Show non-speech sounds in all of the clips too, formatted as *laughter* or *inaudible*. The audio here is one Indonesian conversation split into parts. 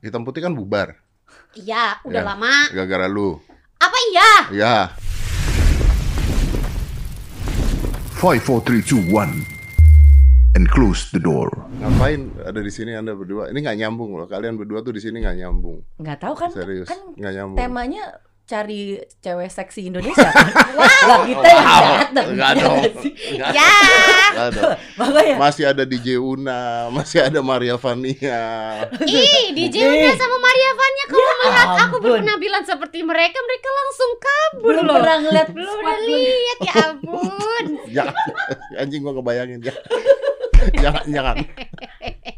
Hitam putih kan bubar. Iya, udah Ya. lama. Gara-gara lu. Apa iya? Ya. 5, 4, 3, 2, 1. And close the door. Ngapain ada di sini Anda berdua? Ini nggak nyambung loh. Kalian berdua tuh di sini nggak nyambung. Nggak tahu kan Serius. kan Nggak nyambung. temanya cari cewek seksi Indonesia kan? *laughs* Lah kita yang dateng. Nggak dong. Iya. Nggak Ya. nggak dong. *laughs* Makanya Masih ada DJ Una, masih ada Maria Vania. *laughs* Ih, DJ Una sama Maria Vanya kamu melihat aku ampun. penampilan seperti mereka, mereka langsung kabur belum loh. pernah ngeliat Belum lu. lihat ya ampun. Jangan. Anjing gua ngebayangin ya. *laughs* jangan, jangan. *laughs*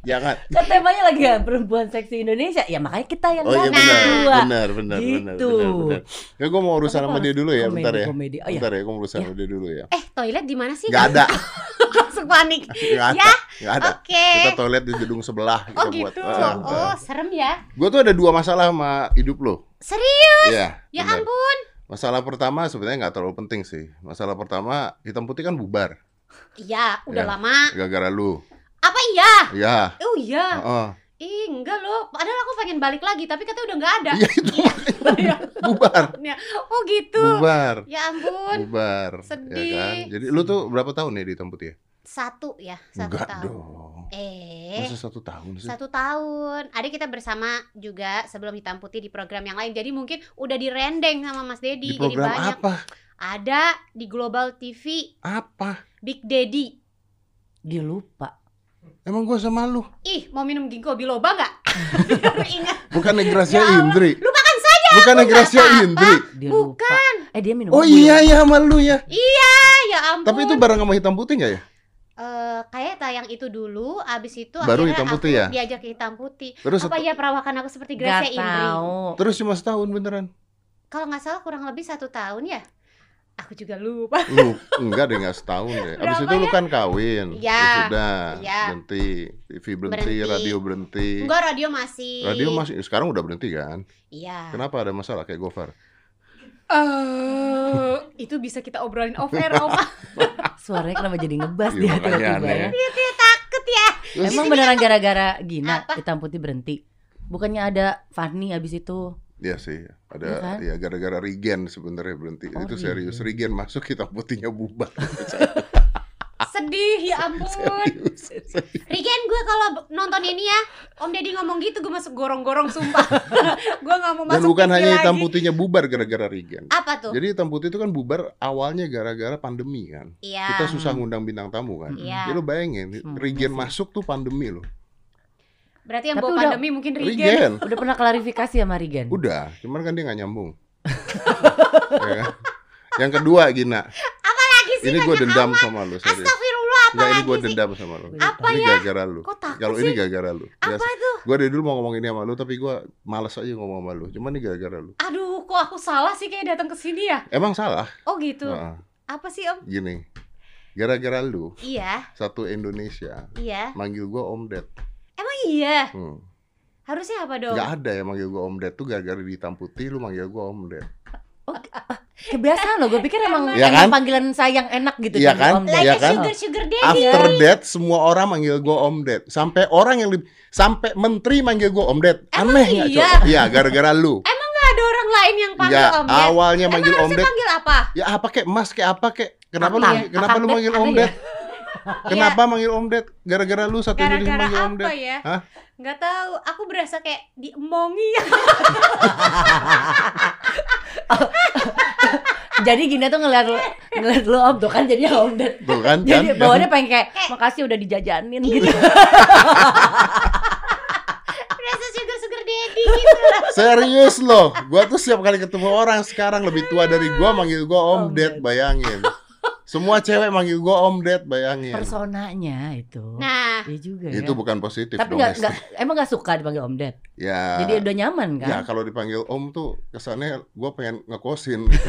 Jangan. Kan temanya lagi ya perempuan seksi Indonesia. Ya makanya kita yang Oh iya benar, benar, benar, benar, Gitu. benar, benar. Ya gue mau urusan sama dia dulu ya, komedi, bentar ya. komedi. Oh, iya. Bentar ya, gue mau urusan sama dia dulu ya. Eh, toilet di mana sih? Gak ada, *laughs* Langsung panik. gak ada, Ya, gak ada. Oke. Kita toilet di gedung sebelah kita Oh buat. gitu. Ah, Oh, serem ya. Gue tuh ada dua masalah sama hidup lo. Serius? Iya. Ya benar. ampun. Masalah pertama sebenarnya nggak terlalu penting sih. Masalah pertama hitam putih kan bubar, Iya, udah Ya. lama. gara-gara lu. Apa iya? Ya. Oh iya. Heeh. Ih, enggak loh. Padahal aku pengen balik lagi, tapi katanya udah nggak ada. Iya itu Iya. *laughs* bubar, Ya, Oh gitu. bubar, Ya ampun. bubar. Sedih. Ya kan? Jadi lu tuh berapa tahun nih di hitam putih? Satu ya, satu Enggak tahun. dong. Eh, Masa satu tahun sih? satu tahun. Ada kita bersama juga sebelum hitam putih di program yang lain. Jadi mungkin udah direndeng sama Mas Dedi. Di Jadi program banyak. apa? Ada di Global TV Apa? Big Daddy. Dia lupa. Emang gua sama lu? Ih, mau minum ginkgo biloba nggak? *laughs* Biar ingat. Bukan Gracia Ya Indri. Lupakan saja. Bukan Gracia apa-apa. Indri. Dia lupa. Bukan. Eh dia minum. Oh iya iya sama lu ya. Iya, ya ampun. Tapi itu bareng sama hitam putih nggak ya? Eh, kayak tayang itu dulu, abis itu Baru akhirnya hitam aku putih ya? diajak ke hitam putih. Terus Apa ya perawakan aku seperti Gak Gracia Indri? tahu. terus cuma setahun beneran. Kalau nggak salah kurang lebih satu tahun ya. Aku juga lupa. Lu enggak deh enggak setahun deh. Abis Berapa itu lu ya? kan kawin. Iya. Sudah Iya. berhenti, TV berhenti, Berhenti. radio berhenti. Enggak, radio masih. Radio masih sekarang udah berhenti kan? Iya. Kenapa ada masalah kayak Gofar? Eh, itu bisa kita obrolin off air, Om. *laughs* Suaranya kenapa jadi ngebas Iya, dia tiba-tiba ya? Dia takut ya. Emang beneran gara-gara Gina Apa? hitam putih berhenti? Bukannya ada Fanny abis itu? Iya sih, Iya ada kan? ya gara-gara Regen sebenarnya berhenti. Oh, itu serius. Regen masuk hitam putihnya bubar. Sedih, ya *laughs* ampun. serius. Rigen gue kalau nonton ini ya, Om Deddy ngomong gitu gue masuk gorong-gorong sumpah. *laughs* gue nggak mau Dan masuk bukan TV hanya hitam lagi. putihnya bubar gara-gara Regen. Apa tuh? Jadi hitam putih itu kan bubar awalnya gara-gara pandemi kan. Iya. Kita susah ngundang bintang tamu kan. Iya. Jadi lu bayangin, Hmm, Regen masuk tuh pandemi loh. Berarti yang Tapi bawa udah- pandemi mungkin Rigen. Regen. Udah pernah klarifikasi sama Rigen? Udah, cuman kan dia nggak nyambung. *laughs* Ya? Yang kedua Gina, Apalagi sih ini gue dendam amat. sama lu serius. Astagfirullah Enggak, ini gue apalagi sih? dendam sama lu. Apa ini ya? gara-gara lu. Kalau ini gara-gara lu. Apa tuh? Gue dari dulu mau ngomong ini sama lu, tapi gue males aja ngomong sama lu. Cuman ini gara-gara lu. Aduh, kok aku salah sih kayak datang ke sini ya? Emang salah? Oh gitu. Heeh. Apa sih Om? Gini, gara-gara lu, Iya, satu Indonesia iya. manggil gue Om Ded. Emang iya. Hmm. Harusnya apa dong? Gak ada yang manggil gue Om Ded tuh gara-gara di hitam putih lu manggil gue Om Ded. Oh, ah, kebiasaan loh. Gue pikir emang, emang kan? panggilan sayang enak gitu. Iya dipanggil kan? Om Ded. Like Iya a kan? sugar sugar daddy. After that semua orang manggil gue Om Ded. Sampai orang yang lebih sampai menteri manggil gue Om Ded. Emang Aneh nggak, iya? Cok? Iya, gara-gara lu. Emang gak ada orang lain yang panggil Ya, Om Ded? awalnya Emang manggil Om harusnya Ded. panggil apa? Ya apa kek Mas kek apa kek? Kenapa lu Akang. kenapa lu Ded manggil Om ya? Kenapa manggil Om Ded? Gara-gara lu satu Indonesia Gara-gara manggil Om apa Ded. ya? Hah? Gak tahu. Aku berasa kayak diemongi. *laughs* Jadi Gina tuh ngeliat lu, ngeliat lu Om tuh kan jadinya Om Ded. Tuh kan? Jadi kan? bawaannya pengen kayak makasih udah dijajanin gitu. *laughs* berasa sugar sugar daddy gitu. Serius loh, gua tuh setiap kali ketemu orang sekarang lebih tua dari gua manggil gua Om Om Ded. bayangin. Semua cewek manggil gua Om Ded, bayangin. Personanya itu. Nah, Iya juga Itu ya. bukan positif Tapi dong, Esti. nggak emang nggak suka dipanggil Om Ded. Ya. Jadi udah nyaman kan? Ya kalau dipanggil Om tuh kesannya gua pengen ngekosin gitu. *laughs*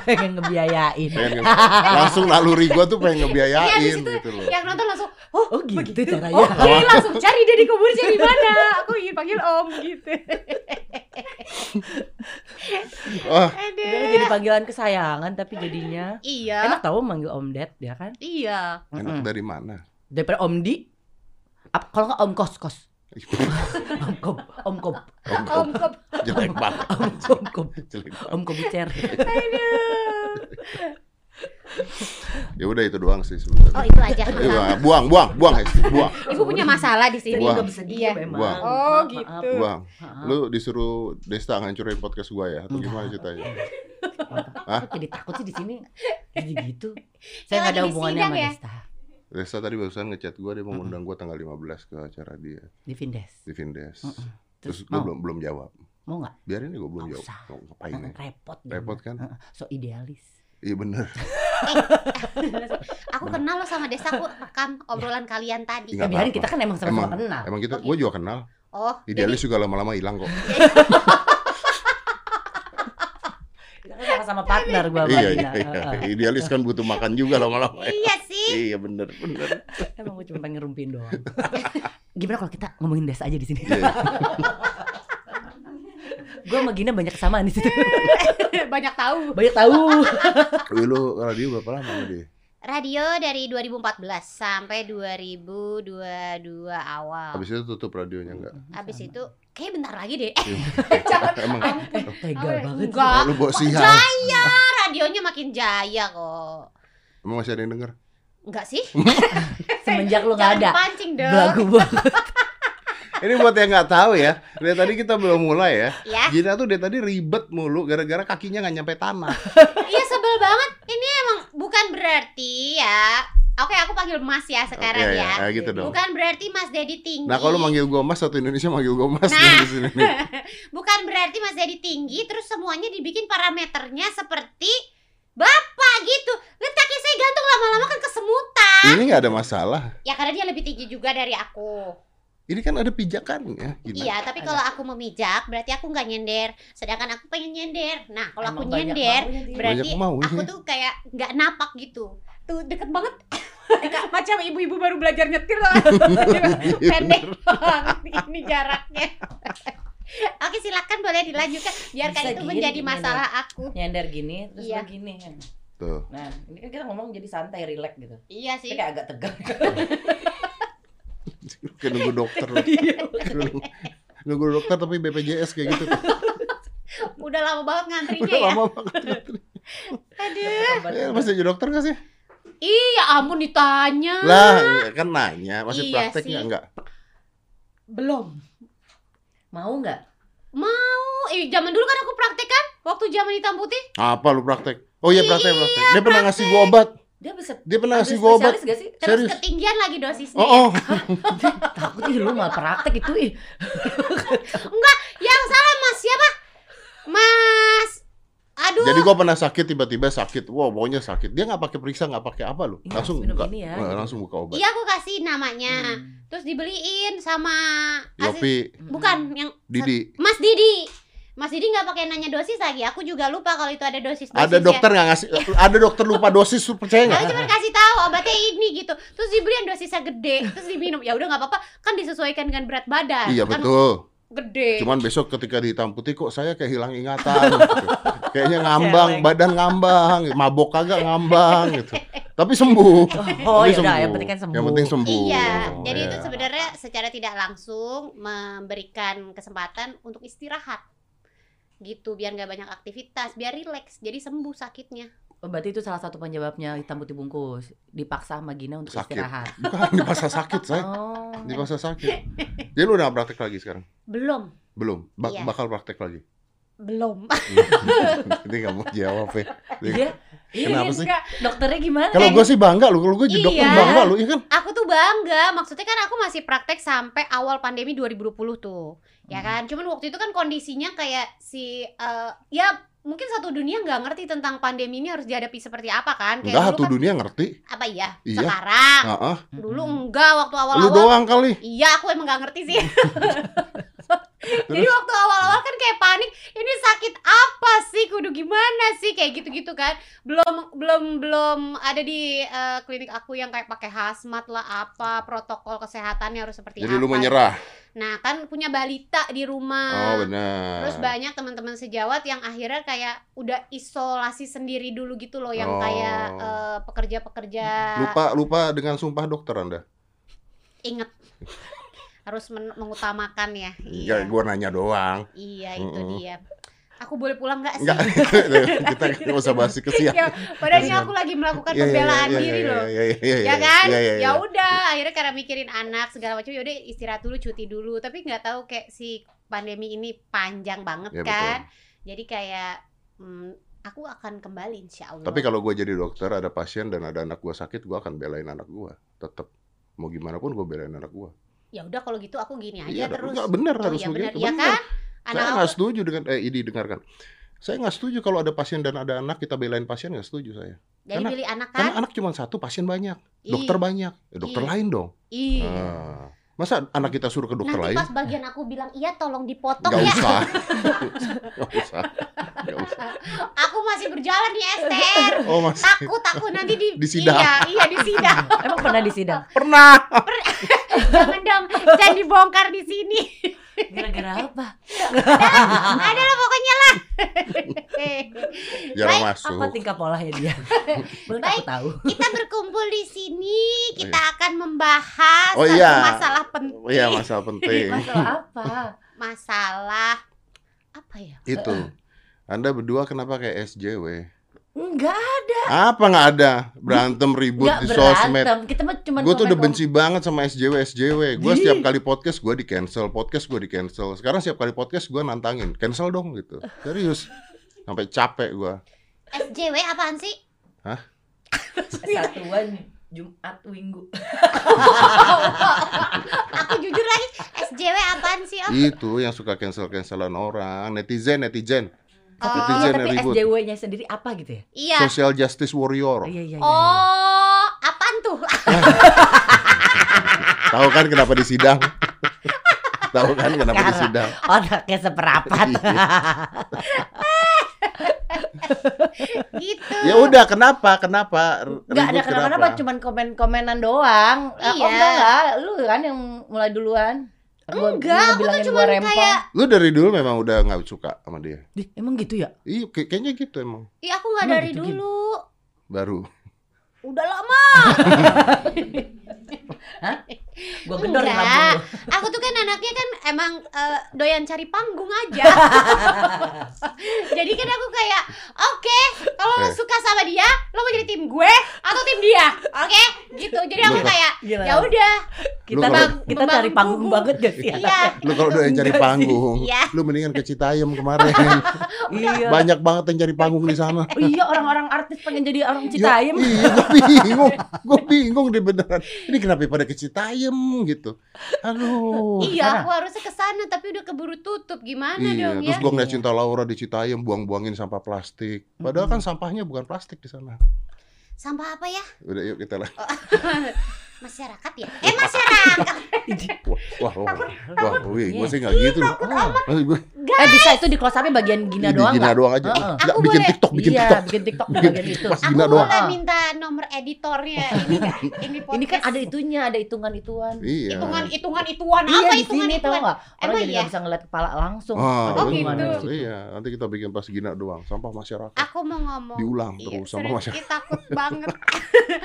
pengen ngebiayain. pengen nge- langsung naluri gua tuh pengen ngebiayain situ gitu loh. yang nonton langsung, oh, Oh gitu begitu. caranya. Oh, jadi langsung cari dia di kubur cari mana? Aku ingin panggil Om gitu. *laughs* Oh, Aduh. jadi panggilan kesayangan tapi jadinya Iya. enak tau manggil Om Ded ya kan? Iya. enak Mm-mm. dari mana? Daripada Om Di. Ap- kalau nggak Om Kos Kos. *laughs* Om Kob, Om Kob, Om Kob. Om Kob. Jelek banget. Om Kob, Jelek banget. Om Kobucer. *laughs* Ya udah itu doang sih sebenarnya. Oh, itu aja. Iya, buang, buang, buang, buang, Ibu punya masalah di sini. Bisa Iya. emang. Oh, Maaf, gitu. maaf. buang. Lu disuruh Desta ngancurin podcast gua ya? Atau gimana ceritanya? Hah? Kok jadi takut sih di sini? Jadi gitu. *laughs* Saya nggak ada hubungannya sama ya? Desta. Desta tadi barusan ngechat gua dia mau ngundang gua tanggal 15 ke acara dia Di Vindes. di Vindes. Mm-mm. Terus Terus gua belum belum jawab. Mau nggak? Biarin nih gua belum Nggak jawab. ngapain nih? Repot. dia Repot kan? So idealis. Iya bener. Aku kenal lo sama Desa, aku rekam obrolan kalian tadi. Ya biarin kita kan emang sama-sama Emang, kenal. emang kita, Oh, gua juga kenal. Oh, Idealis juga lama-lama hilang kok. *laughs* Kita kan sama-sama partner gua sama iya, iya, iya. Idealis kan butuh makan juga lama-lama. jadi- iya sih. Iya bener, bener. Emang gue cuma pengen ngerumpin doang. Gimana kalau kita ngomongin Des aja di sini? Iya. gue sama Gina banyak kesamaan di situ. *laughs* Banyak tahu. banyak tahu. *laughs* Wih, lu radio berapa lama dia? Radio dari 2014 sampai 2022 awal. Habis itu tutup radionya enggak? Habis itu kayak bentar lagi deh. *laughs* Emang Eh, tega Oh, banget. enggak. lu bawa sial. Jaya, radionya makin jaya kok. Emang masih ada yang denger? Enggak sih? *laughs* Semenjak lu nggak Jangan ada. pancing dong. Belagu banget. Ini buat yang nggak tahu ya, dari tadi kita belum mulai ya. Ya. Gina tuh dari tadi ribet mulu gara-gara kakinya nggak nyampe tanah. Iya sebel banget. Ini emang bukan berarti ya. Oke, aku panggil Mas ya sekarang Iya, ya. iya, gitu dong. Bukan berarti Mas Dedi tinggi. Nah kalau manggil gua Mas satu Indonesia manggil gua Mas Nah. di sini. nih. *laughs* Bukan berarti Mas Dedi tinggi terus semuanya dibikin parameternya seperti Bapak gitu. Lihat kaki saya gantung lama-lama kan kesemutan. Ini nggak ada masalah. Ya karena dia lebih tinggi juga dari aku. Ini kan ada pijakannya. Gina. Iya, tapi kalau aku memijak berarti aku nggak nyender. Sedangkan aku pengen nyender. Nah, kalau aku nyender maunya berarti aku tuh kayak nggak napak gitu. Tuh deket banget. *laughs* Macam ibu-ibu baru belajar nyetir lah. *laughs* Iya, Pendek banget ini jaraknya. *laughs* Oke silakan boleh dilanjutkan biarkan Bisa itu gini, menjadi gini, masalah aku. Nyender gini, terus Iya. begini. Tuh. Nah, ini kan kita ngomong jadi santai, relax gitu. Iya Tapi sih. kayak agak tegang. Kayak nunggu dokter. lu. *laughs* Nunggu- nunggu dokter tapi BPJS kayak gitu. *laughs* Udah lama banget ngantrinya Udah ya. lama banget. Aduh. Eh, masih jadi dokter gak sih? Iya ampun ditanya. Lah, kan nanya, masih Iya prakteknya sih. enggak? Belum. Mau nggak? Oh, eh, zaman dulu kan aku praktek kan waktu zaman hitam putih. Apa lu praktek? Oh iya praktek, praktek. Dia pernah ngasih gua obat. Dia bisa Dia pernah ngasih gua obat. gak sih? Terus Serius? ketinggian lagi dosisnya. Oh, oh. *laughs* Takut ih lu malah praktek itu ih. *laughs* Yang salah Mas siapa? Mas. Aduh. Jadi gua pernah sakit tiba-tiba sakit. Wow, pokoknya sakit. Dia nggak pakai periksa, nggak pakai apa lu. Iya, Langsung minum buka. ya, Nah, langsung buka obat. Iya aku kasih namanya. Hmm. Terus dibeliin sama Yopi, bukan yang Didi. Mas Didi. Mas Didi nggak pakai nanya dosis lagi. Aku juga lupa kalau itu ada dosis. Ada dokter nggak ngasih, ada dokter lupa dosis, percaya Aku nggak? cuma kasih tahu obatnya ini gitu. Terus dibeliin dosisnya gede, terus diminum. Ya udah nggak apa-apa, kan disesuaikan dengan berat badan. Iya kan betul. Gede. Cuman besok ketika dihitam putih kok saya kayak hilang ingatan. gitu. Kayaknya ngambang, badan ngambang, mabok kagak ngambang gitu. Tapi sembuh. Oh, Tapi ya udah, sembuh. yang penting kan sembuh. Yang penting sembuh. Iya, jadi Iya. itu sebenarnya secara tidak langsung memberikan kesempatan untuk istirahat gitu biar nggak banyak aktivitas biar rileks jadi sembuh sakitnya Oh, berarti itu salah satu penyebabnya hitam putih bungkus. Dipaksa sama Gina untuk Sakit. istirahat. *laughs* Bukan dipaksa sakit, saya. Oh. Dipaksa sakit. Jadi lu udah praktek lagi sekarang? belum Belum. Ba- Iya. Bakal praktek lagi. belum *laughs* Ini nggak mau jawab ya. Iya. Kenapa Iya, sih? Enggak, Dokternya gimana? Kalau gue sih bangga lu, kalau gue jadi dokter Iya. bangga lu, iya kan? aku tuh bangga maksudnya kan aku masih praktek sampai awal pandemi 2020 tuh ya Hmm. kan cuman waktu itu kan kondisinya kayak si eh, ya mungkin satu dunia nggak ngerti tentang pandemi ini harus dihadapi seperti apa kan kayak Enggak, satu kan, dunia ngerti. apa iya, Iya. sekarang Heeh. dulu enggak waktu Lu awal-awal doang kali. Iya, aku emang gak ngerti sih. *laughs* *laughs* Jadi waktu awal-awal kan kayak panik, ini sakit apa sih? Kudu gimana sih? Kayak gitu-gitu kan. Belum belum belum ada di eh, klinik aku yang kayak pakai hazmat lah apa, protokol kesehatannya harus seperti Jadi apa. lu menyerah. Nah, kan punya balita di rumah. Oh, benar. Terus banyak teman-teman sejawat yang akhirnya kayak udah isolasi sendiri dulu gitu loh, yang Oh. kayak eh, pekerja-pekerja Lupa lupa dengan sumpah dokter Anda. inget *laughs* harus men- mengutamakan ya. Iya. gua nanya doang. Iya, itu Mm-mm. dia. Aku boleh pulang nggak sih? Enggak, *laughs* kita nggak usah bahas kesian. ya, padahal ini aku lagi melakukan Iya, iya, pembelaan iya, diri iya, loh. iya, iya, iya, ya kan? iya, iya, ya iya. udah, akhirnya karena mikirin anak segala macam, yaudah istirahat dulu, cuti dulu. Tapi nggak tahu kayak si pandemi ini panjang banget Ya, kan. Jadi kayak hmm, aku akan kembali insya Allah. Tapi kalau gue jadi dokter, ada pasien dan ada anak gue sakit, gue akan belain anak gue. Tetap mau gimana pun gue belain anak gue. Ya udah kalau gitu aku gini aja Iya, terus. enggak bener Oh, harus iya bener. begitu. Iya bener. kan? Anak Saya nggak setuju dengan eh ini dengarkan. Saya nggak setuju kalau ada pasien dan ada anak kita belain pasien nggak setuju saya. jadi karena- pilih anak Karena kan? anak cuma satu, pasien banyak, Ih, dokter banyak, ya, dokter Iya. lain dong. Iya. Ah. Masa anak kita suruh ke dokter Nanti lain? pas bagian aku bilang iya tolong dipotong Gak ya. usah. *laughs* Gak usah. Gak usah. Aku masih berjalan di STR. Oh mas, Takut aku nanti di Di sidang. Iya, iya di sidang. *laughs* Emang pernah di sidang? pernah. *laughs* Jangan dong, jangan dibongkar di sini. Gara-gara apa? Ada lah pokoknya lah. *laughs* Jarang Baik, masuk. Apa tingkah polanya dia? *laughs* Boleh Baik. aku tahu? Kita berkumpul di sini, kita akan membahas Oh, iya. masalah penting. Iya masalah penting. *laughs* Masalah apa? Masalah apa ya? Itu. Anda berdua kenapa kayak SJW? Enggak Apa nggak ada berantem ribut Enggak di sosmed? berantem. Kita mah cuma Gue tuh udah benci banget sama SJW SJW. Gue setiap kali podcast gue di cancel, podcast gue di cancel. Sekarang setiap kali podcast gue nantangin, cancel dong gitu. Serius, sampai capek gue. SJW apaan sih? Satuan Jumat Minggu. Aku jujur lagi, SJW apaan sih? Oh, Itu yang suka cancel cancelan orang, netizen netizen, Oh. Iya, tapi. SJW-nya sendiri apa gitu ya? iya. Social justice warrior. Iya, iya, iya. Oh, apaan tuh? *laughs* Tahu kan kenapa di sidang? Tahu kan kenapa di Karena- sidang? Otaknya seperapat. *laughs* Iya. *laughs* gitu. Ya udah, kenapa? Kenapa? Enggak ada ribut kenapa-napa, cuman komen-komenan doang. Eh, Iya. Oh enggak enggak, lu kan yang mulai duluan. Gua- Enggak, aku tuh bilangin cuman gua rempong. kayak- Lu dari dulu memang udah nggak suka sama dia. Dih, emang gitu ya? Iya, kayak- kayaknya gitu emang. Iya, aku nggak Emang dari gitu, dulu. Baru. Udah lama. *laughs* Gua gedor Enggak. Aku tuh kan anaknya kan emang eh, doyan cari panggung aja. *laughs* Jadi kan aku kayak, oke, kalau lo Eh. suka sama dia, lo mau jadi tim gue atau tim dia, oke? Gitu. Jadi aku kayak, ya udah. Kita Lu kalau- kita cari panggung banget gak sih? Iya. Lu kalau udah cari panggung, Iya. lu mendingan ke Citayam kemarin. *laughs* Iya. Banyak banget yang cari panggung di sana. Oh *laughs* iya orang-orang artis pengen jadi orang Citayam. Ya, iya, gue bingung. Gue bingung deh beneran. Ini kenapa pada ke Citayam gitu. Aduh. Iya, aku harusnya ke sana tapi udah keburu tutup. Gimana Iya, dong terus ya? gue ngeliat Cinta Laura di Citayam buang-buangin sampah plastik. Padahal kan sampahnya bukan plastik di sana. Sampah apa ya? Udah yuk kita lah. *laughs* Masyarakat ya? Eh, masyarakat. *laughs* Wah, wah, wah, wah, gue Iya. sih nggak gitu loh. Maksud gue Eh bisa itu di close up bagian Gina doang Gina doang aja. Nggak, Aku bikin boleh- TikTok, bikin iya, TikTok. bikin TikTok bagian itu. Pas Aku Gina doang. boleh Ah. minta nomor editornya *laughs* ini nggak? Ini Ini kan ada itunya, ada hitungan-hitungan. Iya. hitungan hitungan ituan Iya apa hitungan ituan? nggak? Orang jadi iya? nggak bisa ngeliat kepala langsung. Ah, Oh, gitu. Iya, nanti kita bikin pas Gina doang. Sampah masyarakat. Aku mau ngomong. Diulang Iya, terus sama serius, masyarakat. takut banget.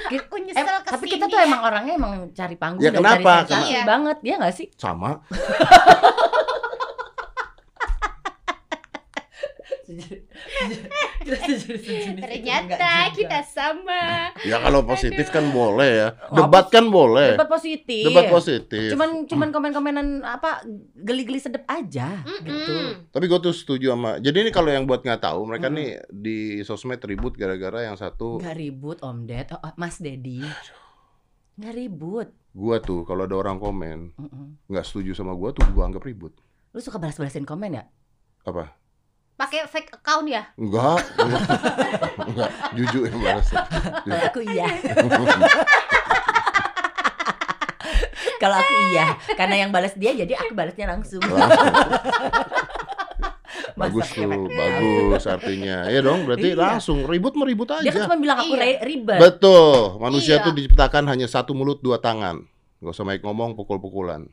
aku nyesel ke sini. tapi kita tuh emang orangnya emang cari panggung Ya, dan kenapa? cari sensasi Iya. banget, ya nggak sih? Sama. Ternyata kita sama. Ya kalau positif kan boleh ya. Oh, Debat kan boleh. debat positif. Debat positif. Cuman cuman komen-komenan apa geli-geli sedep aja gitu. Mm-mm. Tapi gue tuh setuju sama. Jadi ini kalau yang buat nggak tahu, mereka Mm. nih di sosmed ribut gara-gara yang satu Nggak ribut Om Ded, oh, Mas Dedi. Nggak ribut. gua tuh kalau ada orang komen Mm-mm. nggak setuju sama gua tuh gua anggap ribut. Lu suka balas-balasin komen ya? Apa? Pakai fake account ya? Enggak. enggak. *laughs* enggak. Jujur yang balas. Aku iya. *laughs* Kalau aku iya, karena yang balas dia jadi aku balasnya langsung. *laughs* bagus tuh, bagus artinya. Ya dong, berarti Iya. langsung ribut meribut Dia kan aja. cuma bilang aku Iya. ribet. Betul. Manusia Iya. tuh diciptakan hanya satu mulut dua tangan. Gak usah baik ngomong pukul-pukulan.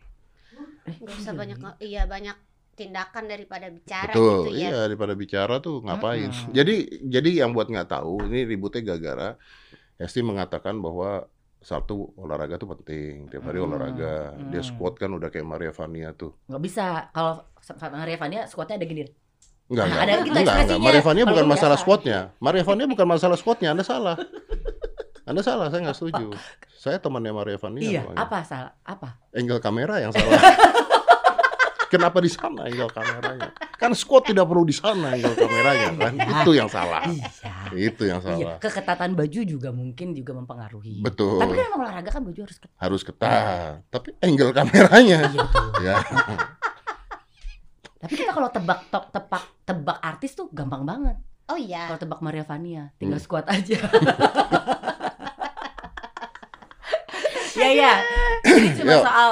Gak usah banyak iya banyak tindakan daripada bicara Betul. gitu ya. Iya, daripada bicara tuh ngapain. Mm-mm. Jadi jadi yang buat nggak tahu ini ributnya gara-gara Esti mengatakan bahwa satu olahraga tuh penting tiap hari Hmm, olahraga dia hmm. squat kan udah kayak Maria Vania tuh nggak bisa kalau Maria Vania squatnya ada gini enggak Nah, enggak ada gitu enggak, enggak. bukan masalah Maria Vania bukan masalah squatnya anda salah. Anda salah saya nggak setuju. Saya temannya Maria Vania iya namanya. apa salah? Apa? Angle kamera yang salah. Kenapa di sana angle kameranya? Kan squat tidak perlu di sana angle kameranya kan? Itu yang salah. Iya. Itu yang iya salah. keketatan baju juga mungkin juga mempengaruhi. Betul. Tapi kan olahraga kan baju harus ketat. Harus ketat. Tapi angle kameranya. Iya betul. Ya tapi kita kalau tebak to- tebak tebak artis tuh gampang banget. Oh iya. kalau tebak Maria Vania tinggal Hmm. squat aja. *laughs* Ya ya. Jadi cuma soal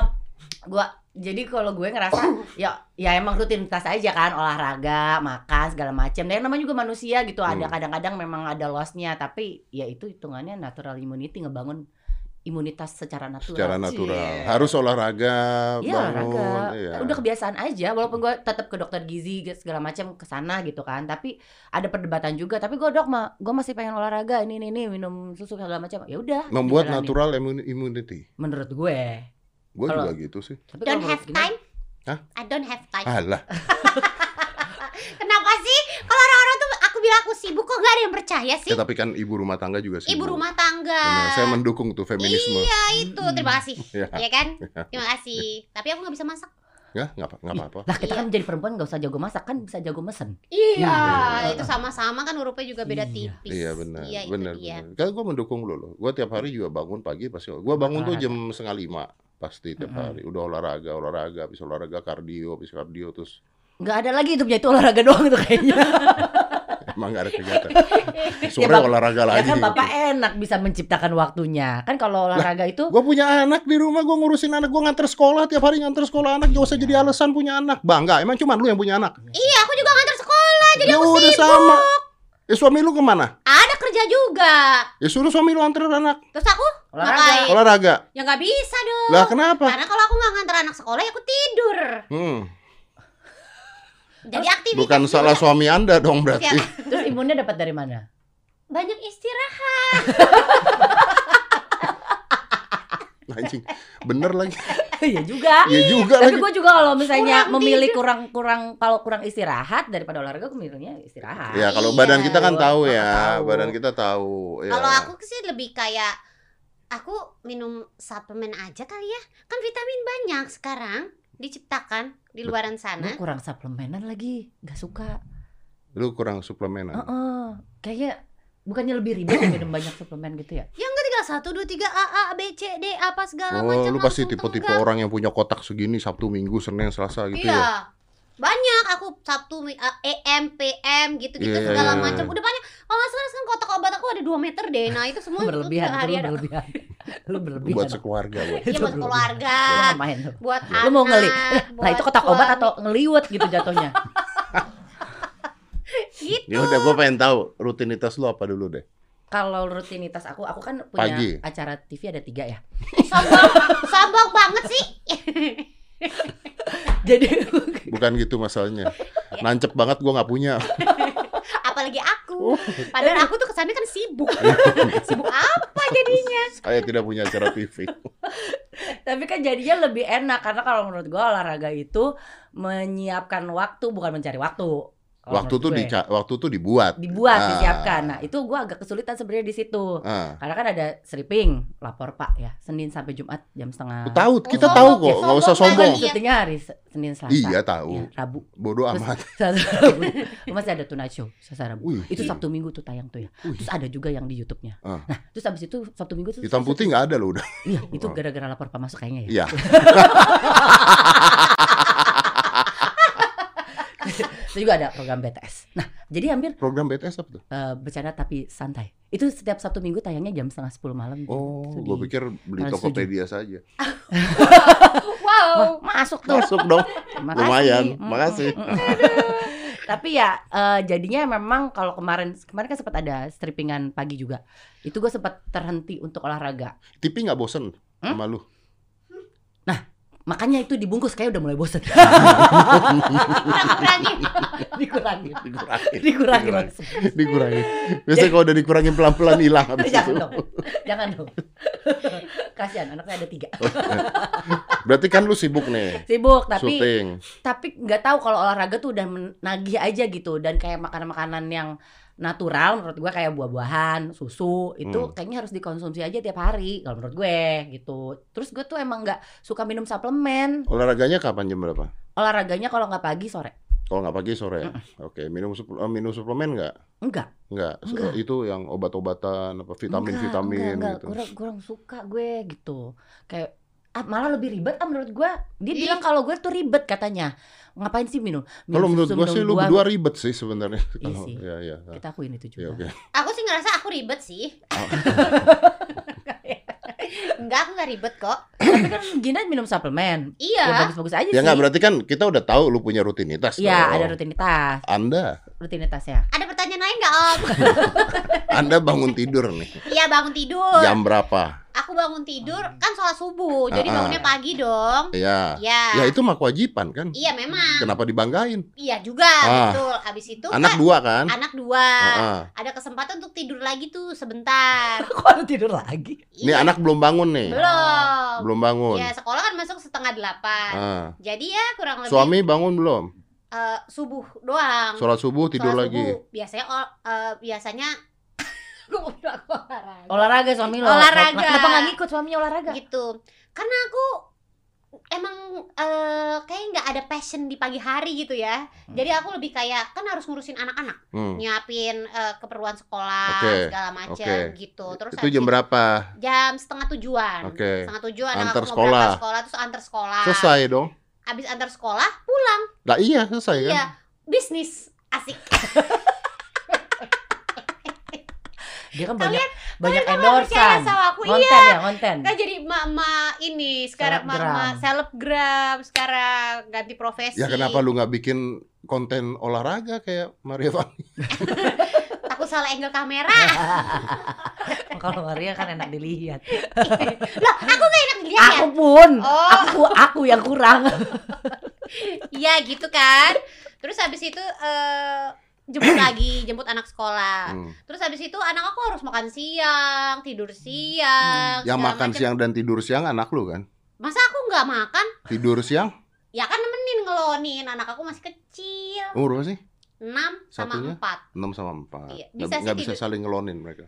gua jadi kalau gue ngerasa ya ya emang rutinitas aja kan olahraga makan segala macam dan yang namanya juga manusia gitu ada Hmm. kadang-kadang memang ada lossnya. Tapi ya itu hitungannya natural immunity ngebangun imunitas secara natural secara natural Cie. harus olahraga Iya bangun olahraga, iya. udah kebiasaan aja. Walaupun gue tetap ke dokter gizi segala macam ke sana gitu kan, tapi ada perdebatan juga. Tapi gue dok mah, gue masih pengen olahraga ini ini ini minum susu segala macam. Ya udah. membuat natural immu- immunity Menurut gue. gue juga gitu sih Tapi Don't have gimana? time. Hah? I don't have time. alah *laughs* Kenapa sih? Kalau orang-orang tuh bilang aku sibuk kok gak ada yang percaya sih? ya tapi kan ibu rumah tangga juga sih Ibu Bu. rumah tangga. Benar, saya mendukung tuh feminisme Iya itu, terima kasih. *laughs* Ya. Iya kan? *laughs* Terima kasih. Tapi aku nggak bisa masak. ya nggak apa nggak apa-apa Lah kita Iya. kan jadi perempuan gak usah jago masak kan bisa jago mesen. Iya, Iya. itu sama-sama kan hurufnya juga beda Iya. tipis. Iya benar, Iya, itu benar. Kan gue mendukung lo loh. Gue tiap hari juga bangun pagi pasti. Gue bangun tuh jam setengah lima pasti tiap hari. Udah olahraga, olahraga, habis olahraga kardio, habis kardio terus Gak ada lagi hidupnya itu olahraga doang itu kayaknya. *laughs* emang gak ada kegiatan. *laughs* Sore Bap- olahraga ya lagi. kan bapak enak bisa menciptakan waktunya. Kan kalau olahraga itu Gue punya anak di rumah, gue ngurusin anak, gue nganter sekolah tiap hari nganter sekolah anak, gak usah jadi alasan punya anak. Bangga, emang cuma lu yang punya anak. Iya, aku juga ngantar sekolah, jadi ya aku udah sibuk. sama. Ya suami lu ke mana? Ada kerja juga. Ya suruh suami lu antar anak Terus aku olahraga. ngapain? olahraga. Ya nggak bisa dong. Lah kenapa? Karena kalau aku nggak ngantar anak sekolah, ya aku tidur. Hmm, Jadi aktivitas bukan juga. salah suami anda dong berarti. Ya, *laughs* Terus imunnya dapat dari mana? banyak istirahat. *laughs* Anjing, bener lagi. *laughs* Iya juga. Iya juga Tapi gue juga kalau misalnya Kurang memilih tidur. kurang kurang kalau kurang istirahat daripada olahraga gue milihnya istirahat. Ya kalau Iya. badan kita kan tahu Bapak ya, tahu. badan kita tahu. Ya. Kalau aku sih lebih kayak aku minum suplemen aja kali ya. Kan vitamin banyak sekarang diciptakan di luaran Gue sana. kurang suplemenan lagi, nggak suka. lu kurang suplemenan. Heeh. Kayaknya bukannya lebih ribet ya minum banyak suplemen gitu ya? Yang ketiga satu dua tiga A A B C D apa segala Oh, macam. lu pasti tipe-tipe orang yang punya kotak segini Sabtu, Minggu, Senin, Selasa gitu Iya. ya. Banyak aku Sabtu uh, EM PM gitu-gitu Iya, segala iya, iya. macam. Udah banyak. Kalau nggak salah kan kotak obat aku ada 2 meter deh. Nah, itu semua *laughs* itu berlebihan, itu lu ada. berlebihan. Lu Lu berlebihan. buat sekeluarga buat. Iya Itu buat keluarga, Lu ngapain tuh? buat Lu mau ngeli. anak, Lah itu kotak obat suami. atau ngeliwet gitu jatuhnya. *laughs* gitu. Ya udah gua pengen tahu rutinitas lu apa dulu deh. Kalau rutinitas aku, aku kan punya Pagi. acara TV ada tiga ya. Sombong, sombong banget sih. *laughs* Jadi Bukan gitu masalahnya. *laughs* Nancep banget gua nggak punya. Apalagi aku. Padahal aku tuh kesannya kan sibuk. *laughs* sibuk apa jadinya? Saya tidak punya acara TV. *laughs* tapi kan jadinya lebih enak karena kalau menurut gua olahraga itu menyiapkan waktu bukan mencari waktu. Kalau Waktu tuh dica waktu tuh dibuat. dibuat, Ah. disiapkan. Nah, itu gua agak kesulitan sebenarnya di situ. Ah. Karena kan ada stripping, lapor Pak ya, Senin sampai Jumat jam setengah. Tahu, kita sombong, tahu ya, kok, nggak usah sombong banget. Syutingnya hari Se- Senin Selasa. Iya tahu. Iya, Rabu. Bodoh amat. *laughs* Masih ada Tonight Show Selasa Rabu. Wih, Itu Sabtu Minggu tuh tayang tuh ya. Wih. Terus ada juga yang di YouTube-nya. Ah. Nah, terus habis itu Sabtu Minggu tuh hitam putih nggak ada lo udah. Iya, itu Oh. *laughs* gara-gara lapor Pak masuk kayaknya ya. Iya. *laughs* Itu juga ada program BTS. Nah, jadi hampir Program BTS apa tuh? eh, bercanda tapi santai. Itu setiap Sabtu Minggu tayangnya jam setengah sepuluh malam. Oh, Itu gue pikir beli Tokopedia saja. *laughs* Wow. Masuk tuh. Masuk dong. Makasih. Lumayan, Mm, makasih. *laughs* Tapi ya eh, jadinya memang kalau kemarin kemarin kan sempat ada strippingan pagi juga. Itu gue sempat terhenti untuk olahraga. TV nggak bosen Hmm? sama lu? Makanya itu dibungkus kayak udah mulai bosen. Kurang-kurangin. *laughs* dikurangin. Dikurangin. Dikurangin. Dikurangin. Dikurangin. Biasanya kalau udah dikurangin pelan-pelan hilang habis Jangan itu. dong. Jangan dong. Kasihan anaknya ada tiga. Berarti kan lu sibuk nih. Sibuk tapi syuting. tapi nggak tahu kalau olahraga tuh udah menagih aja gitu dan kayak makanan-makanan yang natural menurut gua kayak buah-buahan, susu itu Hmm. kayaknya harus dikonsumsi aja tiap hari kalau menurut gue gitu. Terus gue tuh emang nggak suka minum suplemen. Olahraganya kapan jam berapa? Olahraganya kalau nggak pagi sore. Kalau nggak pagi sore. Oke, minum supl- eh, minum suplemen nggak? Enggak. Nggak. Se- Enggak. Itu yang obat-obatan apa vitamin-vitamin enggak, enggak, gitu. Kurang, kurang suka gue gitu. Kayak malah lebih ribet ah menurut gue. Dia Ih. bilang kalau gue tuh ribet katanya. Ngapain sih minum? Kalau menurut minum sih lu berdua ribet sih sebenarnya. Iya Kalau sih. ya ya. Kita akuin itu Ya, juga. oke. Aku sih ngerasa aku ribet sih. *laughs* Enggak, aku nggak ribet kok. Tapi kan Gina minum suplemen. Ya Iya. bagus-bagus aja Ya sih. nggak berarti kan kita udah tahu lu punya rutinitas. Iya, ada rutinitas. Anda, Rutinitasnya. Ada pertanyaan lain nggak Om? *laughs* Anda bangun tidur nih. Iya bangun tidur. Jam berapa? Aku bangun tidur kan sholat subuh, jadi bangunnya pagi dong. Ya. Iya. Ya itu mah kewajiban kan. Iya memang. Kenapa dibanggain? Iya juga, Ah. betul. Abis itu Anak kan dua kan? anak dua. Ah, ah. Ada kesempatan untuk tidur lagi tuh sebentar. *laughs* Kok ada tidur lagi? Ini Iya, anak belum bangun nih. belum. Belum bangun. Ya sekolah kan masuk setengah delapan. Ah. Jadi ya kurang lebih Suami bangun belum? Eh, subuh doang. Sholat subuh tidur Sholat lagi. subuh. Biasanya ol- eh, biasanya *laughs* gue mau bilang olahraga. Olahraga suami lo. Olahraga. Kenapa nggak ngikut suaminya olahraga? gitu. Karena aku emang eh, kayak nggak ada passion di pagi hari gitu ya. Jadi aku lebih kayak kan harus ngurusin anak-anak, Hmm. nyiapin eh, keperluan sekolah Oke, segala macam oke. gitu. Terus Itu jam berapa? Jam setengah tujuan. Oke. Setengah tujuan Antar sekolah. sekolah terus antar sekolah. Selesai dong. Habis antar sekolah pulang. Lah iya selesai kan? Iya, bisnis asik. Dia kan banyak kalian banyak percaya endorsan. sama aku? Konten Iya. ya, konten. Kan jadi mama ini sekarang Selebgram. mama selebgram sekarang ganti profesi. Ya kenapa lu nggak bikin konten olahraga kayak Maria Fani? *laughs* Salah angle kamera. *laughs* Kalau Maria kan enak dilihat. *laughs* Loh, aku gak enak dilihat ya? Aku pun. Oh. Aku aku yang kurang. *laughs* Iya gitu kan. Terus habis itu eh, jemput *clears throat* lagi, jemput anak sekolah. Hmm. Terus habis itu anak aku harus makan siang, tidur siang. Yang segala makan macam. siang dan tidur siang anak lu kan? Masa aku nggak makan? Tidur siang Ya kan nemenin ngelonin, anak aku masih kecil. umur berapa sih? 6 sama Satunya? 4. 6 sama 4 Iya, Nggak- bisa sih nggak bisa tidur. saling ngelonin mereka.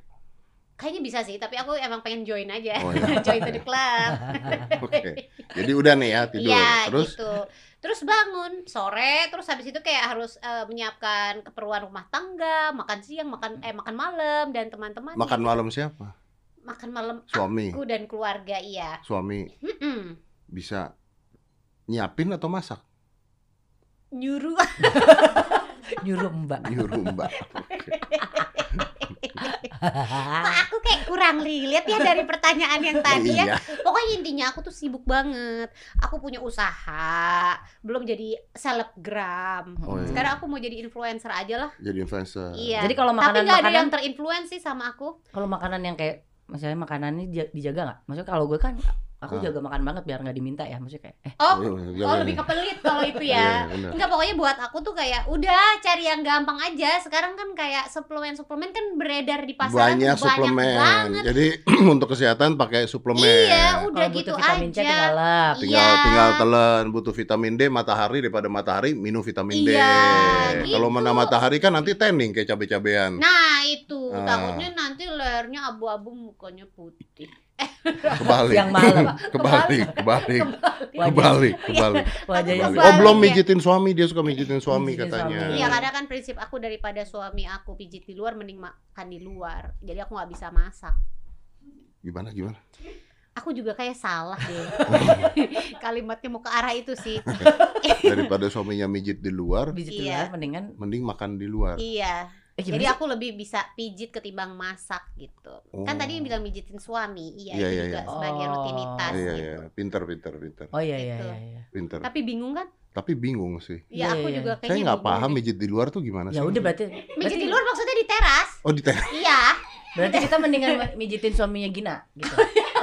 Kayaknya bisa sih, tapi aku emang pengen join aja. Oh, iya. *laughs* join to the club. *laughs* Oke. Jadi udah nih ya tidur. Iya, Terus gitu. Terus bangun sore, terus habis itu kayak harus eh, menyiapkan keperluan rumah tangga, makan siang, makan eh makan malam dan teman-teman. makan malam siapa? Makan malam Suami. aku dan keluarga, iya. Suami Mm-mm. bisa nyiapin atau masak? Nyuruh. *laughs* Nyuruh Mbak. Nyuruh Mbak. Kok aku kayak kurang relate ya dari pertanyaan yang tadi ya. Iya. Pokoknya intinya aku tuh sibuk banget. Aku punya usaha, belum jadi selebgram. Oh, iya. Sekarang aku mau jadi influencer aja lah. Jadi influencer. Iya. Jadi kalau Tapi makanan nggak ada makanan yang terinfluence sih sama aku. kalau makanan yang kayak misalnya makanannya dija- dijaga nggak? Maksudnya kalau gue kan aku Ah. jaga makan banget biar nggak diminta ya. Maksudnya kayak eh Oh, Iya, oh jangan. lebih ke pelit kalau itu Iya, ya. benar. Enggak pokoknya buat aku tuh kayak udah cari yang gampang aja. Sekarang kan kayak suplemen-suplemen kan beredar di pasaran Banyak tuh suplemen. banget. Jadi *clears throat* untuk kesehatan pakai suplemen. Iya, udah kalau gitu butuh vitamin C aja. tinggal lep. tinggal Iya. tinggal telan butuh vitamin D matahari daripada matahari minum vitamin D Iya, kalau gitu. mana matahari kan nanti tanning kayak cabe-cabean Nah, itu Ah. takutnya nanti lehernya abu-abu mukanya putih. Kebalik Yang malam. *laughs* kebalik kebalik kebalik kebalik Kebalik. oh belum mijitin suami dia suka mijitin suami Mijitin katanya suami. Iya, karena kan prinsip aku daripada suami aku pijit di luar mending makan di luar. Jadi aku nggak bisa masak. gimana gimana Aku juga kayak salah deh. *laughs* Kalimatnya mau ke arah itu sih. *laughs* daripada suaminya mijit di luar Iya. luar mendingan mending makan di luar iya. Eh, Jadi sih? aku lebih bisa pijit ketimbang masak gitu. Kan Oh. tadi yang bilang mijitin suami, iya, Iya, itu iya, juga iya. sebagai Oh. rutinitas iya gitu. iya pinter pinter pinter Oh iya iya Gitu. iya. iya. pinter Tapi bingung kan? tapi bingung sih Ya Iya, aku iya. juga saya kayaknya nggak bingung paham deh. mijit di luar tuh gimana sih Ya udah berarti Mijit di luar maksudnya di teras? oh di teras Iya. berarti kita mendingan mijitin suaminya Gina gitu.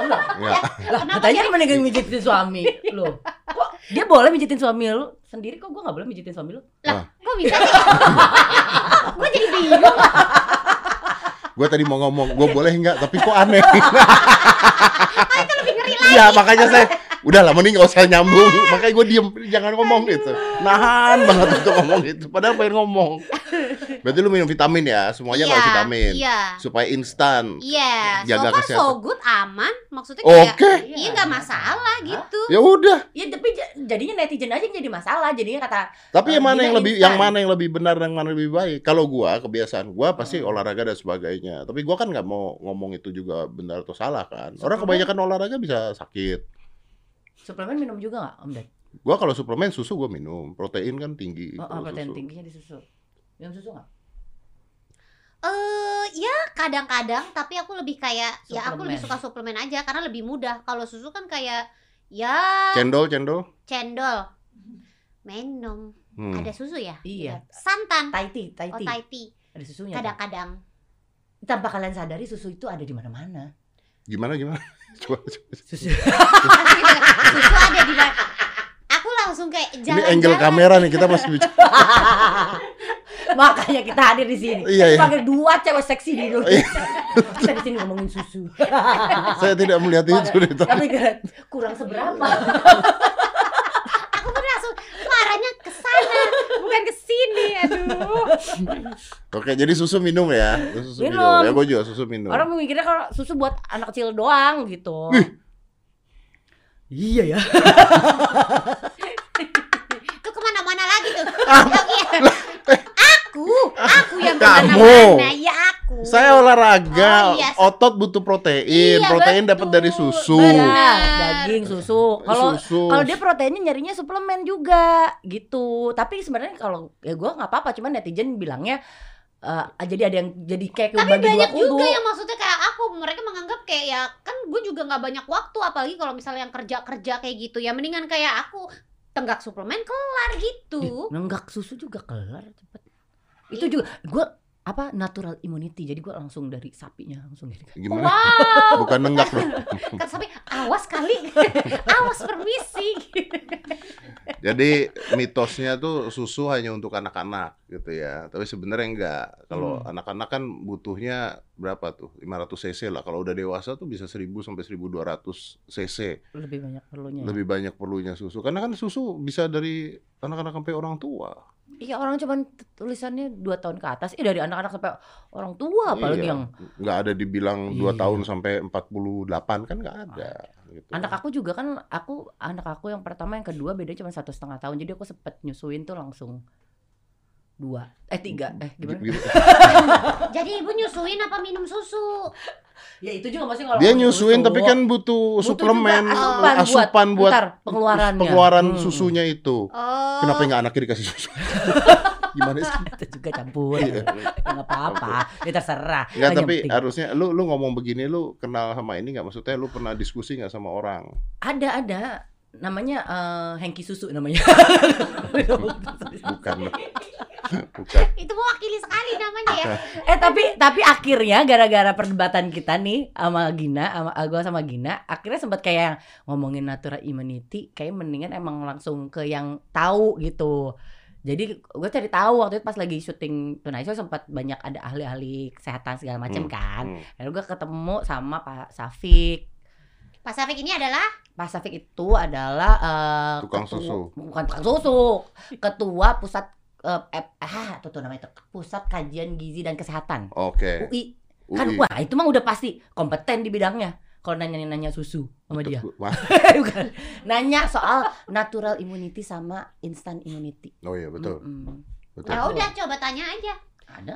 Enggak. ya Lah, katanya mendingan mijitin suami. Loh, kok Dia boleh mijitin suami lu sendiri kok gue nggak boleh mijitin suami lu. Kok bisa sih? *laughs* gue jadi bingung. Gue tadi mau ngomong, gue boleh nggak? Tapi kok aneh. *laughs* Itu lebih ngeri lagi. Iya, makanya saya udah lah mending gak usah nyambung. Makanya gue diem, jangan ngomong gitu. Nahan banget untuk ngomong gitu. Padahal pengen ngomong. Berarti lu minum vitamin ya, semuanya Iya, pakai vitamin. Iya. Supaya instan. Iya, Jaga so far so kesehatan. good aman. Maksudnya kayak Oke. iya nggak masalah gitu. Ya udah. Ya tapi jadinya netizen aja yang jadi masalah. Jadinya kata Tapi yang Eh, mana yang lebih instan. yang mana yang lebih benar dan mana yang lebih baik? Kalau gua kebiasaan gua pasti Hmm. olahraga dan sebagainya. Tapi gua kan nggak mau ngomong itu juga benar atau salah kan. Orang kebanyakan olahraga bisa sakit. Suplemen minum juga nggak Om Ded? Gua kalau suplemen susu gua minum. Protein kan tinggi. Oh, oh, protein susu. tingginya di susu. Minum susu nggak? Eh, ya kadang-kadang, tapi aku lebih kayak ya aku lebih Suplemen. suka suplemen aja karena lebih mudah. Kalau susu kan kayak ya Cendol, cendol. cendol. Minum. Hmm. Ada susu ya? Iya. Santan. Thai tea, Thai Oh, tea. Thai tea. Ada susunya. kan? Kadang-kadang. Tanpa kalian sadari susu itu ada di mana-mana. Gimana gimana? Coba, coba. Susu. susu *laughs* ada di mana? Aku langsung kayak Ini jalan-jalan. angle kamera nih kita masih bicara. *laughs* Makanya kita hadir di sini. Iya, iya. Sebagai dua cewek seksi di Indonesia. Iya. kita di sini ngomongin susu. Saya tidak melihat itu. Tapi kurang seberapa. *laughs* Aku pun langsung suaranya ke sana, *laughs* bukan ke sini. Aduh. Oke, jadi susu minum ya. Susu minum. Minum. Ya gua juga susu minum. Orang mikirnya kalau susu buat anak kecil doang gitu. Iya ya. Itu ke mana-mana lagi tuh. Ah. Yang iya. Aku, aku yang Kamu. Ya aku. Saya olahraga, Oh, iya. otot butuh protein. Iya, protein dapat dari susu. Benar, daging, susu. Kalau susu. kalau dia proteinnya nyarinya suplemen juga gitu. Tapi sebenarnya kalau ya gua nggak apa-apa, cuman netizen bilangnya eh, jadi ada yang jadi kayak Tapi bagi dua banyak kubu. juga yang maksudnya kayak aku mereka menganggap kayak ya kan gue juga nggak banyak waktu apalagi kalau misalnya yang kerja kerja kayak gitu ya mendingan kayak aku tenggak suplemen kelar gitu. Nenggak susu juga kelar cepet. Itu juga gua apa natural immunity. Jadi gua langsung dari sapinya langsung gitu. Gimana? Wow, Bukan nenggak loh. *laughs* kan sampai awas kali, *laughs* awas permisi. Jadi mitosnya tuh susu hanya untuk anak-anak gitu ya. Tapi sebenarnya enggak. Kalau Hmm. anak-anak kan butuhnya berapa tuh? 500 cc lah. Kalau udah dewasa tuh bisa 1000 sampai 1200 cc. Lebih banyak perlunya. Lebih banyak perlunya susu. Karena kan susu bisa dari anak-anak sampai orang tua. Iya orang cuman tulisannya dua tahun ke atas. Eh dari anak-anak sampai orang tua apalagi Iya. yang nggak ada dibilang 2 Iya. tahun sampai 48 kan nggak ada. Gitu. anak aku juga kan aku anak aku yang pertama yang kedua beda cuma satu setengah tahun jadi aku sempet nyusuin tuh langsung dua eh tiga eh gimana Gitu. *laughs* Jadi ibu nyusuin apa minum susu? ya itu juga masih kalau Dia nyusuin susu. tapi kan butuh, Butuh suplemen asupan asupan buat, Bentar, pengeluarannya pengeluaran Hmm. susunya itu. Oh. Kenapa nggak anaknya dikasih susu? *laughs* Gimana sih? itu juga campur Iya. ya nggak apa-apa ya terserah Nggak, Nggak tapi penting. harusnya lu lu ngomong begini lu kenal sama ini nggak maksudnya lu pernah diskusi nggak sama orang? ada ada namanya eh, Hengki susu namanya Bukan. Bukan. Itu mewakili sekali namanya ya. Eh tapi tapi akhirnya gara-gara perdebatan kita nih sama Gina, sama gua sama Gina, akhirnya sempat kayak yang ngomongin natural immunity, kayak mendingan emang langsung ke yang tahu gitu. Jadi gue cari tahu waktu itu pas lagi syuting Tonight Show sempat banyak ada ahli-ahli kesehatan segala macam Hmm, kan. Hmm. Lalu gue ketemu sama Pak Safik. Pak Safik ini adalah Pak Safik itu adalah eh, Tukang ketua- susu. bukan tukang susu, ketua pusat eh, eh, ah, itu tuh namanya tuh, pusat kajian gizi dan kesehatan Oke. UI kan UI. wah itu mah udah pasti kompeten di bidangnya kalau nanya nanya susu sama dia Wah, *laughs* bukan nanya soal natural immunity sama instant immunity Oh iya betul. Mm-mm. Betul. ya udah coba tanya aja. ada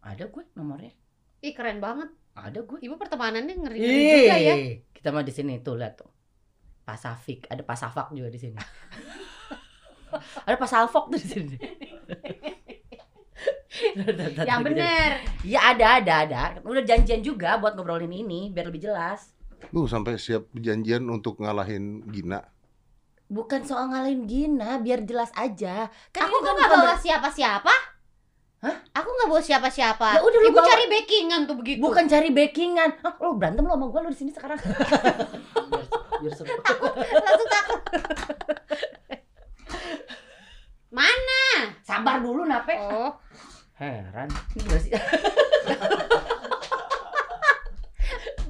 ada gue nomornya Ih keren banget. ada gue Ibu pertemanannya ngeri juga ya. Kita mah di sini tuh lihat tuh Pasifik ada Pasafak juga di sini ada Pasalfok tuh di sini Yang bener. Iya ada ada ada udah janjian juga buat ngobrolin ini biar lebih jelas Lu sampai siap perjanjian untuk ngalahin Gina. Bukan soal ngalahin Gina, biar jelas aja. Kan Aku kan nggak bawa siapa-siapa. Hah? Aku nggak bawa siapa-siapa. Ya udah, lu Ibu bawa- cari backingan tuh begitu. Bukan cari backingan. Hah, lo berantem lo sama gue lo di sini sekarang. biar, biar seru. Langsung takut. Mana? Sabar dulu nape. Oh, Heran.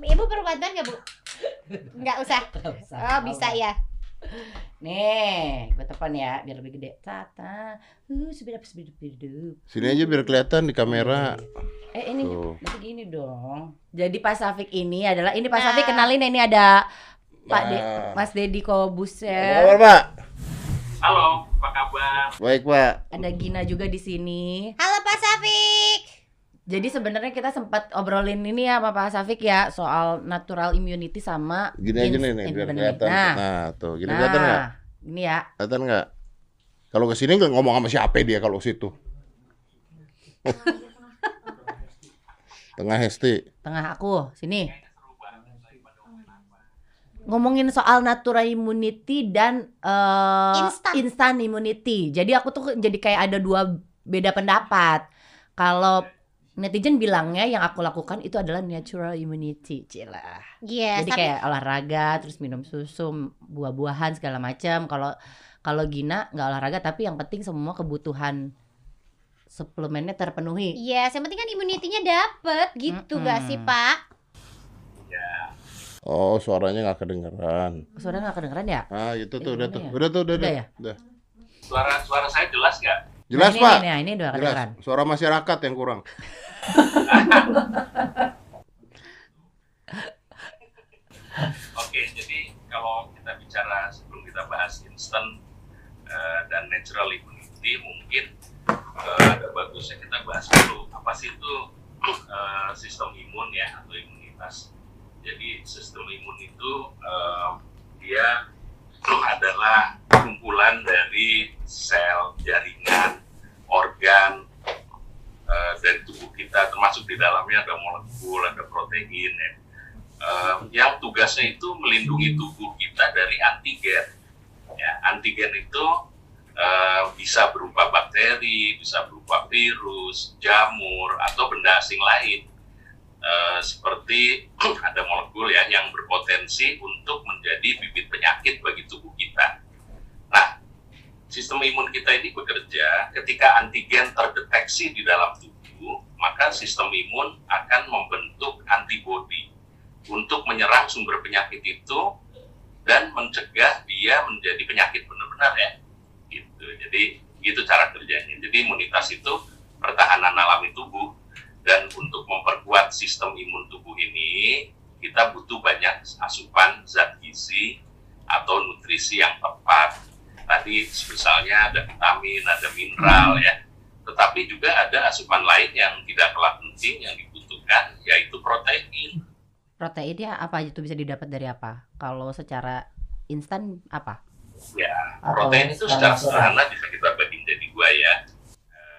Ibu perlu bantuan nggak bu? Nggak usah. Oh, bisa ya. Nih, gue tepan ya biar lebih gede. Tata. Uh, sebidap sebidap. Sini aja biar kelihatan di kamera. Eh ini Tuh. nanti gini dong. Jadi Pasifik ini adalah ini Pak Nah. Safik kenalin ini ada Pak De, Nah. Mas Dedi kabar, Kobuser. Pak? Halo, apa kabar? Baik, Pak. Ada Gina juga di sini. Halo Pak Safik. Jadi sebenarnya kita sempat obrolin ini ya sama Pak Safik ya soal natural immunity sama Gini aja nih, biar immunity. kelihatan. Nah, Nah, tuh, gini nah, kelihatan nggak? Ini ya. Kelihatan nggak? Kalau ke sini nggak ngomong sama siapa dia kalau situ. *laughs* Tengah Hesti. Tengah aku, sini. Ngomongin soal natural immunity dan eh, Instant. instant immunity. Jadi aku tuh jadi kayak ada dua beda pendapat. Kalau netizen bilangnya yang aku lakukan itu adalah natural immunity, Cila. Yes, Jadi tapi kayak olahraga, terus minum susu, buah-buahan segala macam. Kalau kalau Gina nggak olahraga tapi yang penting semua kebutuhan suplemennya terpenuhi. yes, yang penting kan imunitinya dapet gitu gak sih. Pak? Oh, suaranya nggak kedengeran. Suara nggak kedengeran ya? Ah, itu tuh, Itu udah tuh. ya? Udah tuh, udah, Udah udah. ya? Udah. Suara suara saya jelas nggak? Jelas, Nah, Pak. Ini, ini, ini udah Jelas. kedengeran. Suara masyarakat yang kurang. *laughs* Oke, jadi kalau kita bicara sebelum kita bahas instant eh, dan natural immunity, mungkin eh, ada bagusnya kita bahas dulu apa sih itu eh, sistem imun ya atau imunitas. Jadi sistem imun itu eh, dia adalah kumpulan dari sel, jaringan, organ eh, dari tubuh kita, termasuk di dalamnya ada molekul, ada protein ya eh, yang tugasnya itu melindungi tubuh kita dari antigen. Ya, antigen itu eh, bisa berupa bakteri, bisa berupa virus, jamur, atau benda asing lain. Eh, seperti *clears throat* ada molekul ya yang berpotensi untuk menjadi bibit penyakit bagi tubuh kita. Nah, sistem imun kita ini bekerja ketika antigen terdeteksi di dalam tubuh, maka sistem imun akan membentuk antibodi untuk menyerang sumber penyakit itu dan mencegah dia menjadi penyakit benar-benar ya. Gitu. Jadi gitu cara kerjanya. Jadi imunitas itu pertahanan alami tubuh dan untuk memperkuat sistem imun tubuh ini kita butuh banyak asupan zat gizi atau nutrisi yang tepat tadi misalnya ada vitamin ada mineral ya tetapi juga ada asupan lain yang tidak kalah penting yang dibutuhkan yaitu protein Proteinnya apa itu bisa didapat dari apa? Kalau secara instan apa? Ya, Atau protein itu secara sederhana bisa kita bagi jadi dua ya.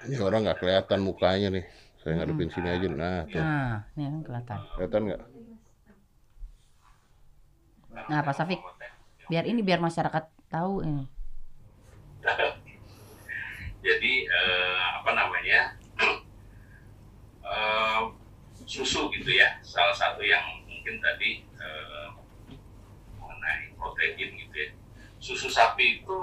Ini orang nggak kelihatan mukanya nih. Saya ngadepin sini aja. Nah, tuh. Nah, ini kan kelihatan. Kelihatan nggak? Nah, Pak Safik, biar ini biar masyarakat tahu ini. Jadi eh, apa namanya eh, susu gitu ya, salah satu yang mungkin tadi eh, mengenai protein gitu ya. Susu sapi itu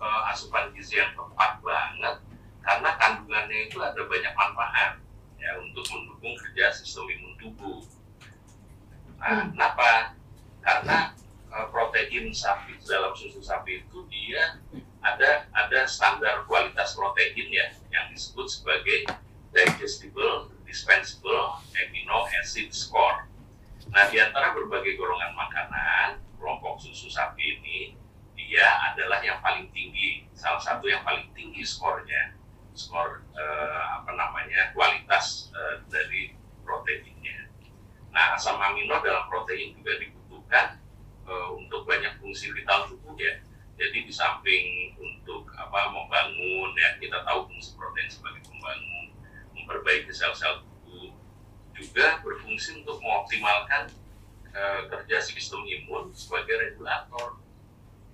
eh, asupan gizi yang tepat banget karena kandungannya itu ada banyak manfaat ya untuk mendukung kerja sistem imun tubuh. Nah, kenapa? Karena eh, protein sapi dalam susu sapi itu dia ada ada standar kualitas protein ya yang disebut sebagai digestible, dispensable amino acid score. Nah, di antara berbagai golongan makanan, kelompok susu sapi ini dia adalah yang paling tinggi, salah satu yang paling tinggi skornya, skor eh, apa namanya kualitas eh, dari proteinnya. Nah, asam amino dalam protein juga dibutuhkan eh, untuk banyak fungsi vital tubuh ya. Jadi di samping untuk apa membangun ya kita tahu fungsi protein sebagai pembangun, memperbaiki sel-sel tubuh, juga berfungsi untuk mengoptimalkan eh, kerja sistem imun sebagai regulator.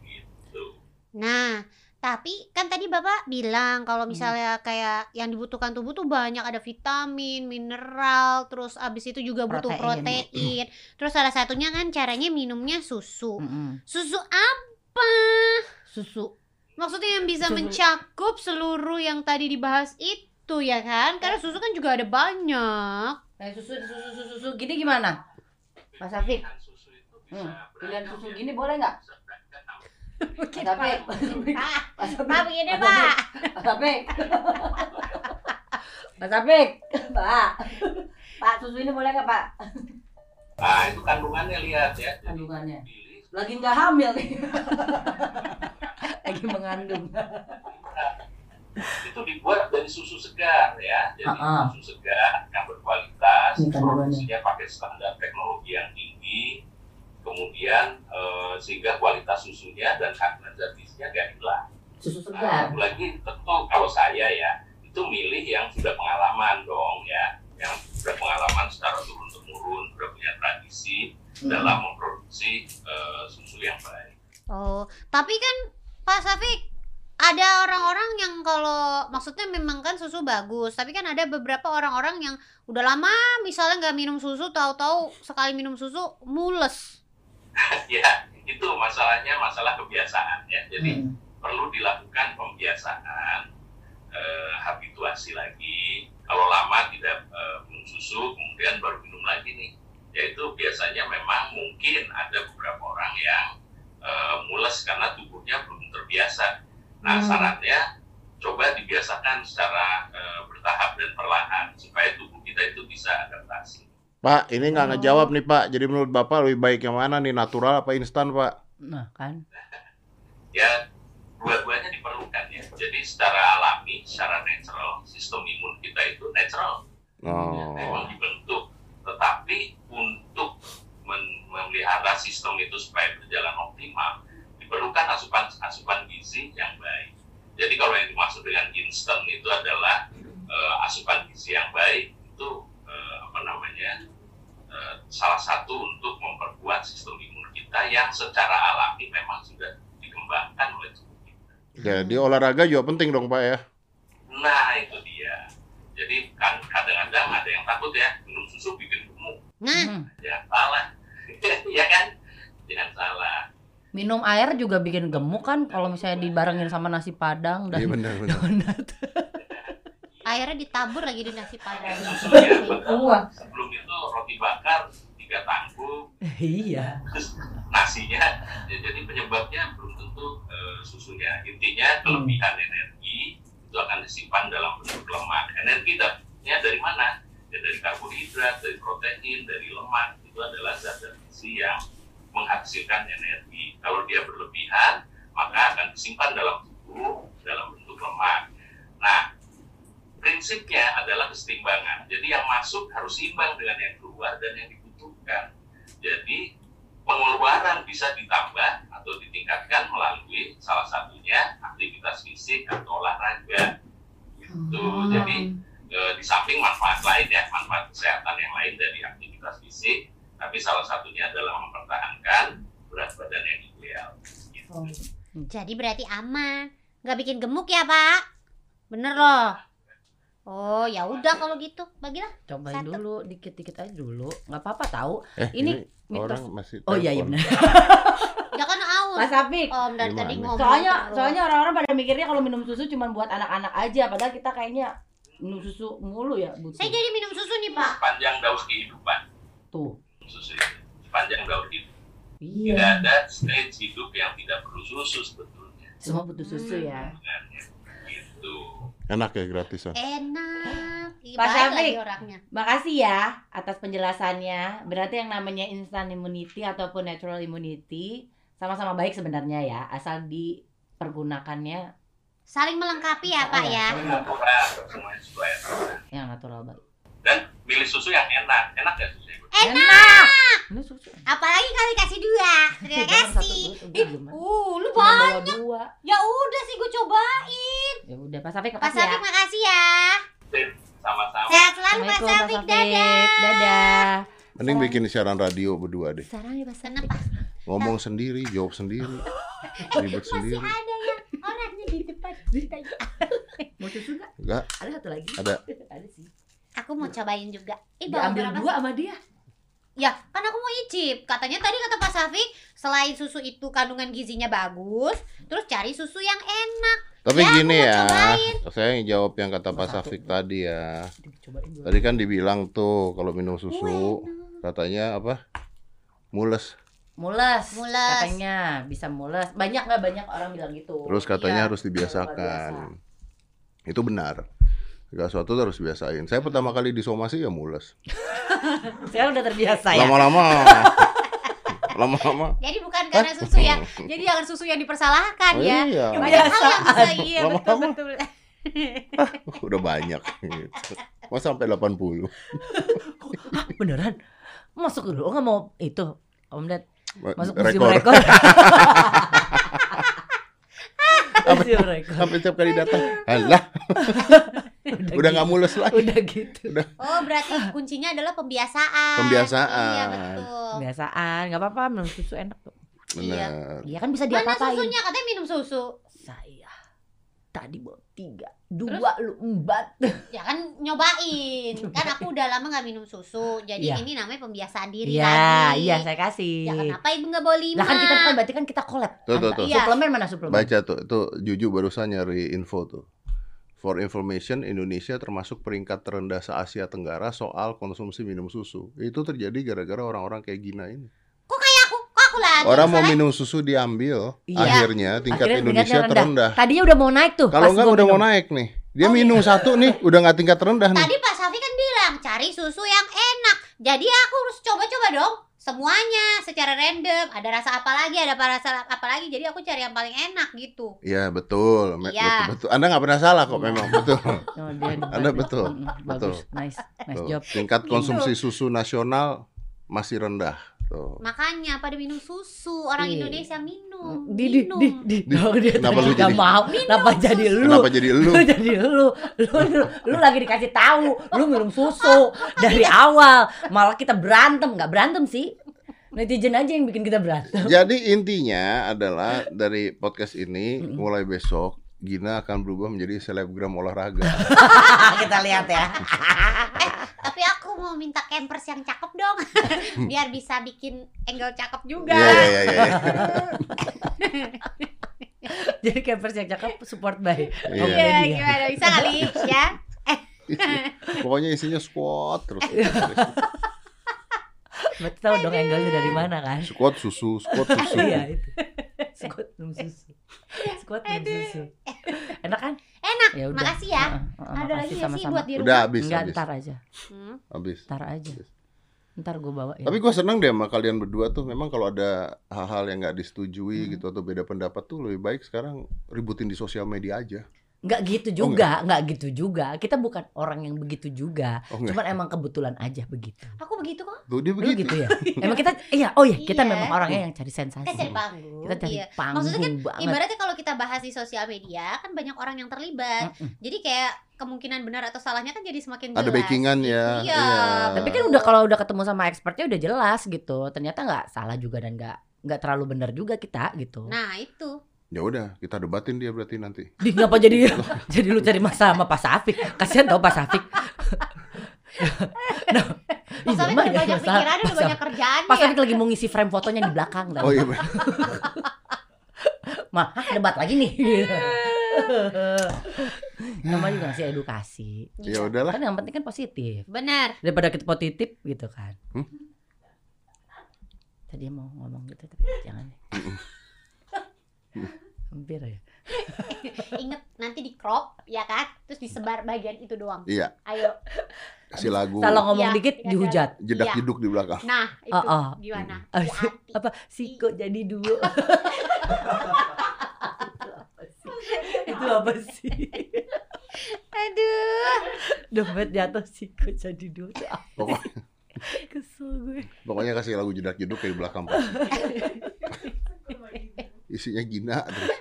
Gitu. Nah, tapi kan tadi Bapak bilang kalau misalnya kayak yang dibutuhkan tubuh tuh banyak ada vitamin, mineral, terus abis itu juga butuh Protein. protein. Terus salah satunya kan caranya minumnya susu. Mm-mm. Susu apa? Susu Maksudnya yang bisa Susu. mencakup seluruh yang tadi dibahas itu ya kan? Karena susu kan juga ada banyak. Nah, susu susu susu susu gini gimana? Mas Afif, Hmm, pilihan susu gini boleh nggak? Mas Afif, Pak, Pak begini Pak. Mas Afif, Pak, Pak susu ini boleh nggak Pak? Nah, itu kandungannya lihat ya. Kandungannya. Lagi nggak hamil nih. Lagi mengandung. itu dibuat dari susu segar ya jadi Ah, ah. susu segar yang berkualitas produksinya pakai standar teknologi yang tinggi kemudian eh, sehingga kualitas susunya dan kandungan zat gizinya gak hilang Susu nah, segar. lagi tentu kalau saya ya itu milih yang sudah pengalaman dong ya yang sudah pengalaman secara turun temurun sudah punya tradisi Hmm. dalam memproduksi eh, susu yang baik Oh, tapi kan Pak Safik ada orang-orang yang kalau maksudnya memang kan susu bagus, tapi kan ada beberapa orang-orang yang udah lama misalnya nggak minum susu, tahu-tahu sekali minum susu mules. *laughs* ya itu masalahnya masalah kebiasaan ya jadi Hmm. perlu dilakukan pembiasaan eh, habituasi lagi kalau lama tidak eh, minum susu kemudian baru minum lagi nih yaitu biasanya memang mungkin ada beberapa orang yang eh, mules karena tubuhnya belum terbiasa nah Hmm. sarannya coba dibiasakan secara eh, bertahap dan perlahan supaya tubuh kita itu bisa adaptasi Pak, ini nggak Oh. ngejawab nih Pak. Jadi menurut Bapak lebih baik yang mana nih, natural apa instan Pak? Nah kan. ya dua-duanya diperlukan ya jadi secara alami secara natural sistem imun kita itu natural Oh. memang dibentuk tetapi untuk memelihara sistem itu supaya berjalan optimal diperlukan asupan asupan gizi yang baik jadi kalau yang dimaksud dengan instan itu adalah eh, asupan gizi yang baik itu eh, apa namanya salah satu untuk memperkuat sistem imun kita yang secara alami memang sudah dikembangkan oleh tubuh kita. Jadi olahraga juga penting dong Pak ya. Nah itu dia. Jadi kan kadang-kadang ada yang takut ya minum susu bikin gemuk. Nah, Hmm. Jangan salah, *laughs* ya kan? Jangan salah. Minum air juga bikin gemuk kan kalau misalnya dibarengin sama nasi padang Iya dan benar benar. donat. *laughs* airnya ditabur lagi di nasi padang. Susunya Wah. sebelum itu roti bakar tiga tangkup, iya. terus nasinya. Ya, jadi penyebabnya belum tentu eh, susunya. Intinya kelebihan energi itu akan disimpan dalam bentuk lemak. Energi dapatnya dari mana? Ya dari karbohidrat, dari protein, dari lemak. Itu adalah zat-zat gizi yang menghasilkan energi. Kalau dia berlebihan, maka akan disimpan dalam tubuh dalam bentuk lemak. Prinsipnya adalah kesetimbangan. Jadi yang masuk harus imbang dengan yang keluar dan yang dibutuhkan. Jadi pengeluaran bisa ditambah atau ditingkatkan melalui salah satunya aktivitas fisik atau olahraga. Gitu. Hmm. Jadi eh, di samping manfaat lain ya, manfaat kesehatan yang lain dari aktivitas fisik, tapi salah satunya adalah mempertahankan berat badan yang ideal. Gitu. Oh. Jadi berarti aman, nggak bikin gemuk ya Pak? Bener loh. Oh ya udah kalau gitu, bagilah. Cobain Satu. dulu dikit-dikit aja dulu. nggak apa-apa tahu. Eh, Ini ini, mitos. orang masih Oh iya iya benar. Ya kan aus. Mas Afik. Om dari Gimana? tadi ngomong. Soalnya terus. soalnya orang-orang pada mikirnya kalau minum susu cuma buat anak-anak aja padahal kita kayaknya minum susu mulu ya butuh. saya jadi minum susu nih Pak. Sepanjang daur kehidupan, Tuh. susu itu. Sepanjang daur hidup. Tidak Iya. ada stage hidup yang tidak perlu susu sebetulnya. Semua butuh susu ya. Sebenarnya. Gitu. Enak ya gratisan. Enak. Pak Syafiq. Makasih ya atas penjelasannya. Berarti yang namanya instant immunity ataupun natural immunity sama-sama baik sebenarnya ya, asal dipergunakannya Saling melengkapi ya Pak ya. Iya. Aturan. yang natural baik. Dan milih susu yang enak. Enak ya susu Enak. Ini susu. Apalagi kali kasih dua. Terima kasih. dulu, udah belum. Uh, lu Cuma banyak. bawa dua. Ya udah sih gue cobain. Ya udah, Pak Safik Pak makasih ya. Safik makasih ya. Sama-sama. Sehat selalu Pak Pak Safik. Safik. Dadah. Dadah. Mending bikin siaran radio berdua deh. Sarang ya Pak Safik. Kenapa? Ngomong sendiri, jawab sendiri. *laughs* Ribet Masih sendiri. ada yang orangnya di depan kita. *laughs* Mau susu nggak? Enggak, Ada satu lagi. Ada. *laughs* Ada sih. Aku mau cobain juga. Eh, berapa dua sama dia. Ya, kan aku mau icip. Katanya tadi kata Pak Safik, selain susu itu kandungan gizinya bagus, terus cari susu yang enak. Tapi Ya, gini ya, cobain. saya yang jawab yang kata Pak. Safik tadi ya. Tadi kan dibilang tuh kalau minum susu katanya apa? Mules. Mules, Mules. katanya bisa mules. Banyak nggak banyak orang bilang gitu. Terus katanya Iya. harus dibiasakan. Itu benar. Segala sesuatu tuh harus biasain. Saya pertama kali disomasi ya mules. *laughs* Sekarang udah terbiasa ya. Lama-lama. *laughs* Lama-lama. Jadi bukan karena susu ya. Jadi jangan susu yang dipersalahkan Oh, ya. iya. Banyak hal yang bisa iya betul Lama-lama. betul. Udah banyak gitu. Mau sampai 80. Hah, beneran? Masuk dulu, oh, nggak mau itu, Om Ded. Masuk Rekor. museum rekor. *laughs* rekor. Sampai setiap kali datang. Alah, *laughs* udah nggak mules lagi. Udah gitu. Oh, berarti kuncinya adalah pembiasaan. Pembiasaan. Iya, betul. Kebiasaan, nggak apa-apa minum susu enak tuh. Benar. Iya kan bisa Mana diapa-apain. susunya? Katanya minum susu. Saya tadi bawa tiga, dua lu empat. Ya kan nyobain. *laughs* Kan aku udah lama nggak minum susu. Jadi Iya. ini namanya pembiasaan diri Iya, lagi. iya saya kasih. Ya kenapa ibu nggak bawa lima? Lah kan kita kan berarti kan kita collab. Tuh, tuh, Antara- tuh. Iya. Suplemen mana suplemen? Baca tuh, itu Juju barusan nyari info tuh. For information, Indonesia termasuk peringkat terendah se-Asia Tenggara soal konsumsi minum susu. Itu terjadi gara-gara orang-orang kayak Gina ini. Kok kayak aku? Kok aku lagi? Orang mau Soalnya- minum susu diambil, Iya. akhirnya tingkat Akhirnya Indonesia tingkatnya terendah. Tadinya udah mau naik tuh. Kalau enggak udah mau minum. naik nih. Dia Oh, minum satu nih, udah nggak tingkat terendah nih. Tadi Pak Safi kan bilang cari susu yang enak. Jadi aku harus coba-coba dong semuanya secara random. Ada rasa apa lagi, ada apa rasa apa lagi. Jadi aku cari yang paling enak gitu. Iya betul, Iya. betul, betul. Anda nggak pernah salah kok memang betul. *laughs* Oh, Anda betul, betul. Bagus, nice, nice Tuh, job. Tingkat konsumsi susu nasional masih rendah. Tuh. Makanya pada minum susu orang Iya. Indonesia minum. Di di minum. di di. Di- Oh, dia Kenapa lu nggak jadi- mau? Kenapa jadi lu? Kenapa jadi lu? Lu *laughs* jadi lu. Lu, lu, lu lagi dikasih tahu, lu minum susu *laughs* dari awal. Malah kita berantem, nggak berantem sih. Netizen aja yang bikin kita berantem. Jadi intinya adalah dari podcast ini mulai besok Gina akan berubah menjadi selebgram olahraga. *laughs* kita lihat ya. Tapi aku campers yang cakep dong. *laughs* Biar bisa bikin angle cakep juga. Iya iya iya. iya. *laughs* Jadi campers yang cakep support by. Iya. Deddy ya. gimana bisa kali *laughs* ya? Pokoknya isinya squat terus. Berarti tahu dong angle-nya dari mana kan? Squat susu, squat susu. Iya itu. Squat minum susu. Squat minum susu. Enak kan? Enak. Ya udah. Makasih ya. Ada lagi makasih nggak sih sama-sama. buat di rumah? Udah habis Enggak, habis. ntar aja. Hmm. Habis. Ntar aja. Ntar gue bawa ya. Tapi gue seneng deh sama kalian berdua tuh. Memang kalau ada hal-hal yang nggak disetujui Hmm. gitu atau beda pendapat tuh lebih baik sekarang ributin di sosial media aja. Nggak gitu Oh, juga, nggak gitu juga. Kita bukan orang yang begitu juga. Oh. Cuman emang kebetulan aja begitu. Aku begitu kok. Tuh dia Lu begitu. gitu ya? *laughs* Emang kita iya, oh iya, kita Iya. memang orangnya yang cari sensasi. Kita cari panggung. Kita cari Iya. panggung Maksudnya banget. Ibaratnya kalau kita bahas di sosial media kan banyak orang yang terlibat. Mm-mm. Jadi kayak kemungkinan benar atau salahnya kan jadi semakin jelas. Ada backingan ya. Iya. Iya. Tapi kan udah kalau udah ketemu sama expertnya udah jelas gitu. Ternyata nggak salah juga dan nggak nggak terlalu benar juga kita gitu. Nah, itu. Ya udah, kita debatin dia berarti nanti. Di ngapa jadi *laughs* jadi lu cari masalah sama Pak Safik? Kasihan tau Pak Safik. *laughs* nah, iya, Safik udah ada banyak pikiran, udah Pak banyak kerjaan Pak ya. Safik lagi mau ngisi frame fotonya di belakang. Oh iya bener. *laughs* Mah, debat lagi nih. Namanya juga ngasih edukasi. Ya udahlah. Kan yang penting kan positif. Benar. Daripada kita positif gitu kan. Hmm? Tadi mau ngomong gitu tapi jangan. Hampir ya. *laughs* Ingat nanti di crop ya kan? Terus disebar bagian itu doang. Iya, Ayo. kasih lagu Salah ngomong Iya, dikit iya, dihujat. jedak Iya. jeduk di belakang. Nah, itu Oh, oh. gimana? *laughs* Ah, Hati-hati. Apa siko jadi duo? *laughs* itu apa sih? Aduh. Dompet jatuh siko jadi duo itu apa? Pokoknya, Kesel gue. pokoknya kasih lagu jedak jeduk kayak di belakang. Isinya Gina terus. *laughs*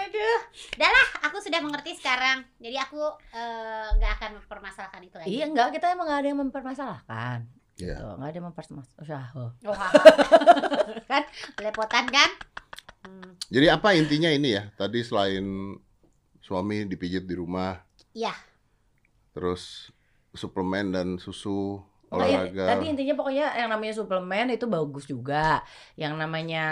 Aduh. Udah lah, aku sudah mengerti sekarang. Jadi aku eh, nggak akan mempermasalahkan itu lagi. Iya enggak, kita emang gak ada yang mempermasalahkan. Iya. Gitu, Nggak ada yang mempermasalahkan. Oh, *laughs* kan lepotan kan? Hmm. Jadi apa intinya ini ya? Tadi selain suami dipijit di rumah. Iya. Terus suplemen dan susu Oh, iya. olahraga. Tadi intinya pokoknya yang namanya suplemen itu bagus juga. Yang namanya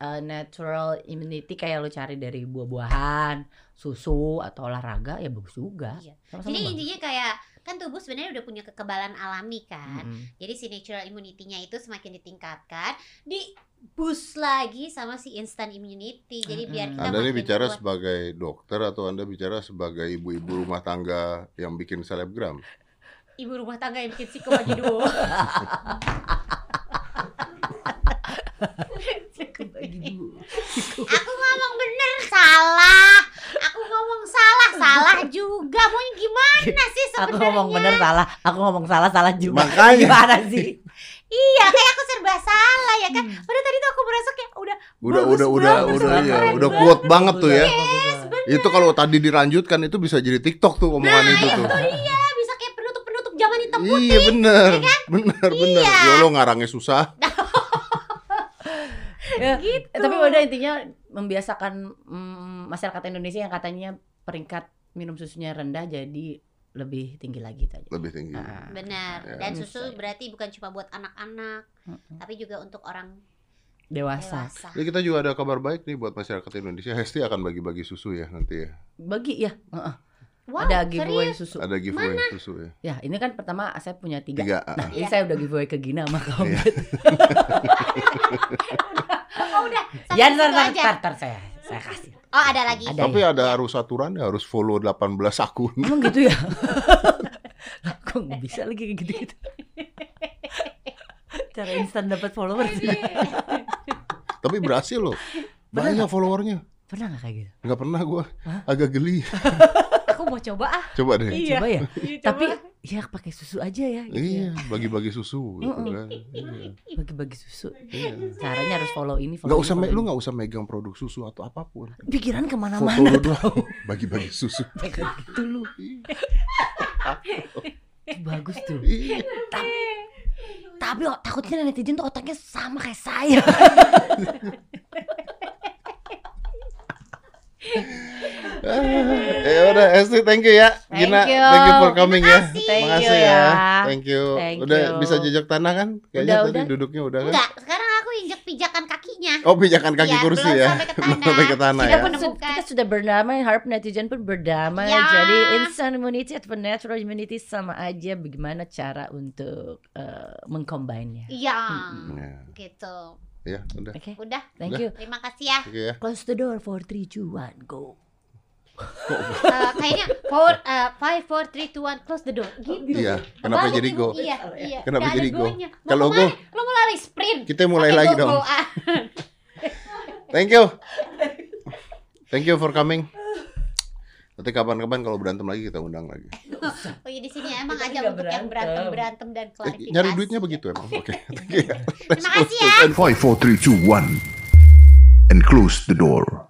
uh, natural immunity kayak lo cari dari buah-buahan, susu atau olahraga ya bagus juga. Iya. Sama-sama Jadi bagus. intinya kayak kan tubuh sebenarnya udah punya kekebalan alami kan. Mm-mm. Jadi si natural immunity-nya itu semakin ditingkatkan, di boost lagi sama si instant immunity. Jadi biar kita Anda ini bicara kuat. sebagai dokter atau Anda bicara sebagai ibu-ibu rumah tangga yang bikin selebgram? Ibu rumah tangga yang bikin siko bagi duo. Aku ngomong bener salah. Aku ngomong salah salah juga. Maunya gimana sih Aku sebenarnya? ngomong bener salah, aku ngomong salah salah juga. Makanya. Gimana sih? Iya, kayak aku serba salah ya kan. Padahal tadi tuh aku merasa kayak udah Udah Bagus udah udah banget, udah iya, banget. udah kuat banget tuh ya. Bagus. Itu kalau tadi dilanjutkan itu bisa jadi TikTok tuh omongan itu tuh. iya bisa kayak penutup-penutup zaman hitam putih. Iya bener, bener bener. Iya. Ya lo ngarangnya susah. *laughs* Ya, Gitu. eh, tapi udah intinya membiasakan mm, masyarakat Indonesia yang katanya peringkat minum susunya rendah jadi lebih tinggi lagi tadi. Lebih tinggi. Ah. Benar. Ya. Dan susu ya. berarti bukan cuma buat anak-anak, Mm-mm. tapi juga untuk orang Dewasa. dewasa. Jadi kita juga ada kabar baik nih buat masyarakat Indonesia. *laughs* Hesti akan bagi-bagi susu ya nanti ya. Bagi ya, heeh. Wow, ada giveaway serius? susu. Ada giveaway susu ya. Ya, ini kan pertama saya punya tiga. Tiga. Nah, ah. ini Iya. saya udah giveaway ke Gina sama kamu. Iya. *laughs* Oh udah, sampai ya, ntar, ntar, ntar, ntar saya, saya kasih. Oh ada lagi. Ada. Tapi ada harus aturannya harus follow 18 akun. Emang gitu ya? *laughs* Lah, Kok nggak bisa lagi kayak gitu-gitu? *laughs* Cara instan dapat followers. Tapi berhasil loh. Banyak followernya. Pernah nggak kayak gitu? Nggak pernah gua. Hah? Agak geli. Coba ah. Coba deh. Iya. Coba ya. Iya, Tapi coba. ya pakai susu aja ya. Gitu Iya, ya. bagi-bagi susu gitu kan. Iya. Bagi-bagi susu. Iya. Caranya harus follow ini, follow ini, usah me- follow lu nggak usah megang produk susu atau apa pun. pikiran ke mana-mana. Bagi-bagi susu. *laughs* Kayak gitu lu. Itu bagus tuh. Iya. Tapi, tapi oh, takutnya netizen tuh otaknya sama kayak saya. *laughs* ya *laughs* udah Esti thank you ya Thank Gina you. thank you for coming ya you Makasih ya. thank you Thank udah you. bisa jejak tanah kan kayaknya Udah, tadi udah. duduknya udah kan Enggak, sekarang aku injek pijakan kakinya. oh pijakan kaki Iya, kursi belum ya sampai ke tanah. *laughs* belum sampai ke tanah Kita ya pun- Kita, sud- kita sudah berdamai, harap netizen pun berdamai. Ya. Jadi instant immunity atau natural immunity sama aja. Bagaimana cara untuk uh, mengcombine-nya? Iya, Mm-mm. ya, gitu. Ya udah Oke, Udah, thank Udah. you. terima kasih ya. oke ya Close the door. 4, 3, 2, 1, go. *laughs* Eh, kayaknya four, eh, five, four, three, two, one, close the door. Gitu. iya kenapa Balik jadi go Bu. Iya, iya. Kenapa ada jadi go? Kalau go- lo mau lari sprint. kita mulai lagi go, dong go. Ah. thank you thank you for coming *laughs* nanti kapan-kapan kalau berantem lagi kita undang lagi *laughs* Oh iya di sini emang Kita aja untuk yang berantem. berantem dan Eh, klarifikasi. nyari duitnya begitu emang *laughs* oke thank you ya Terima kasih ya. Five, four, three, two, one, and close the door.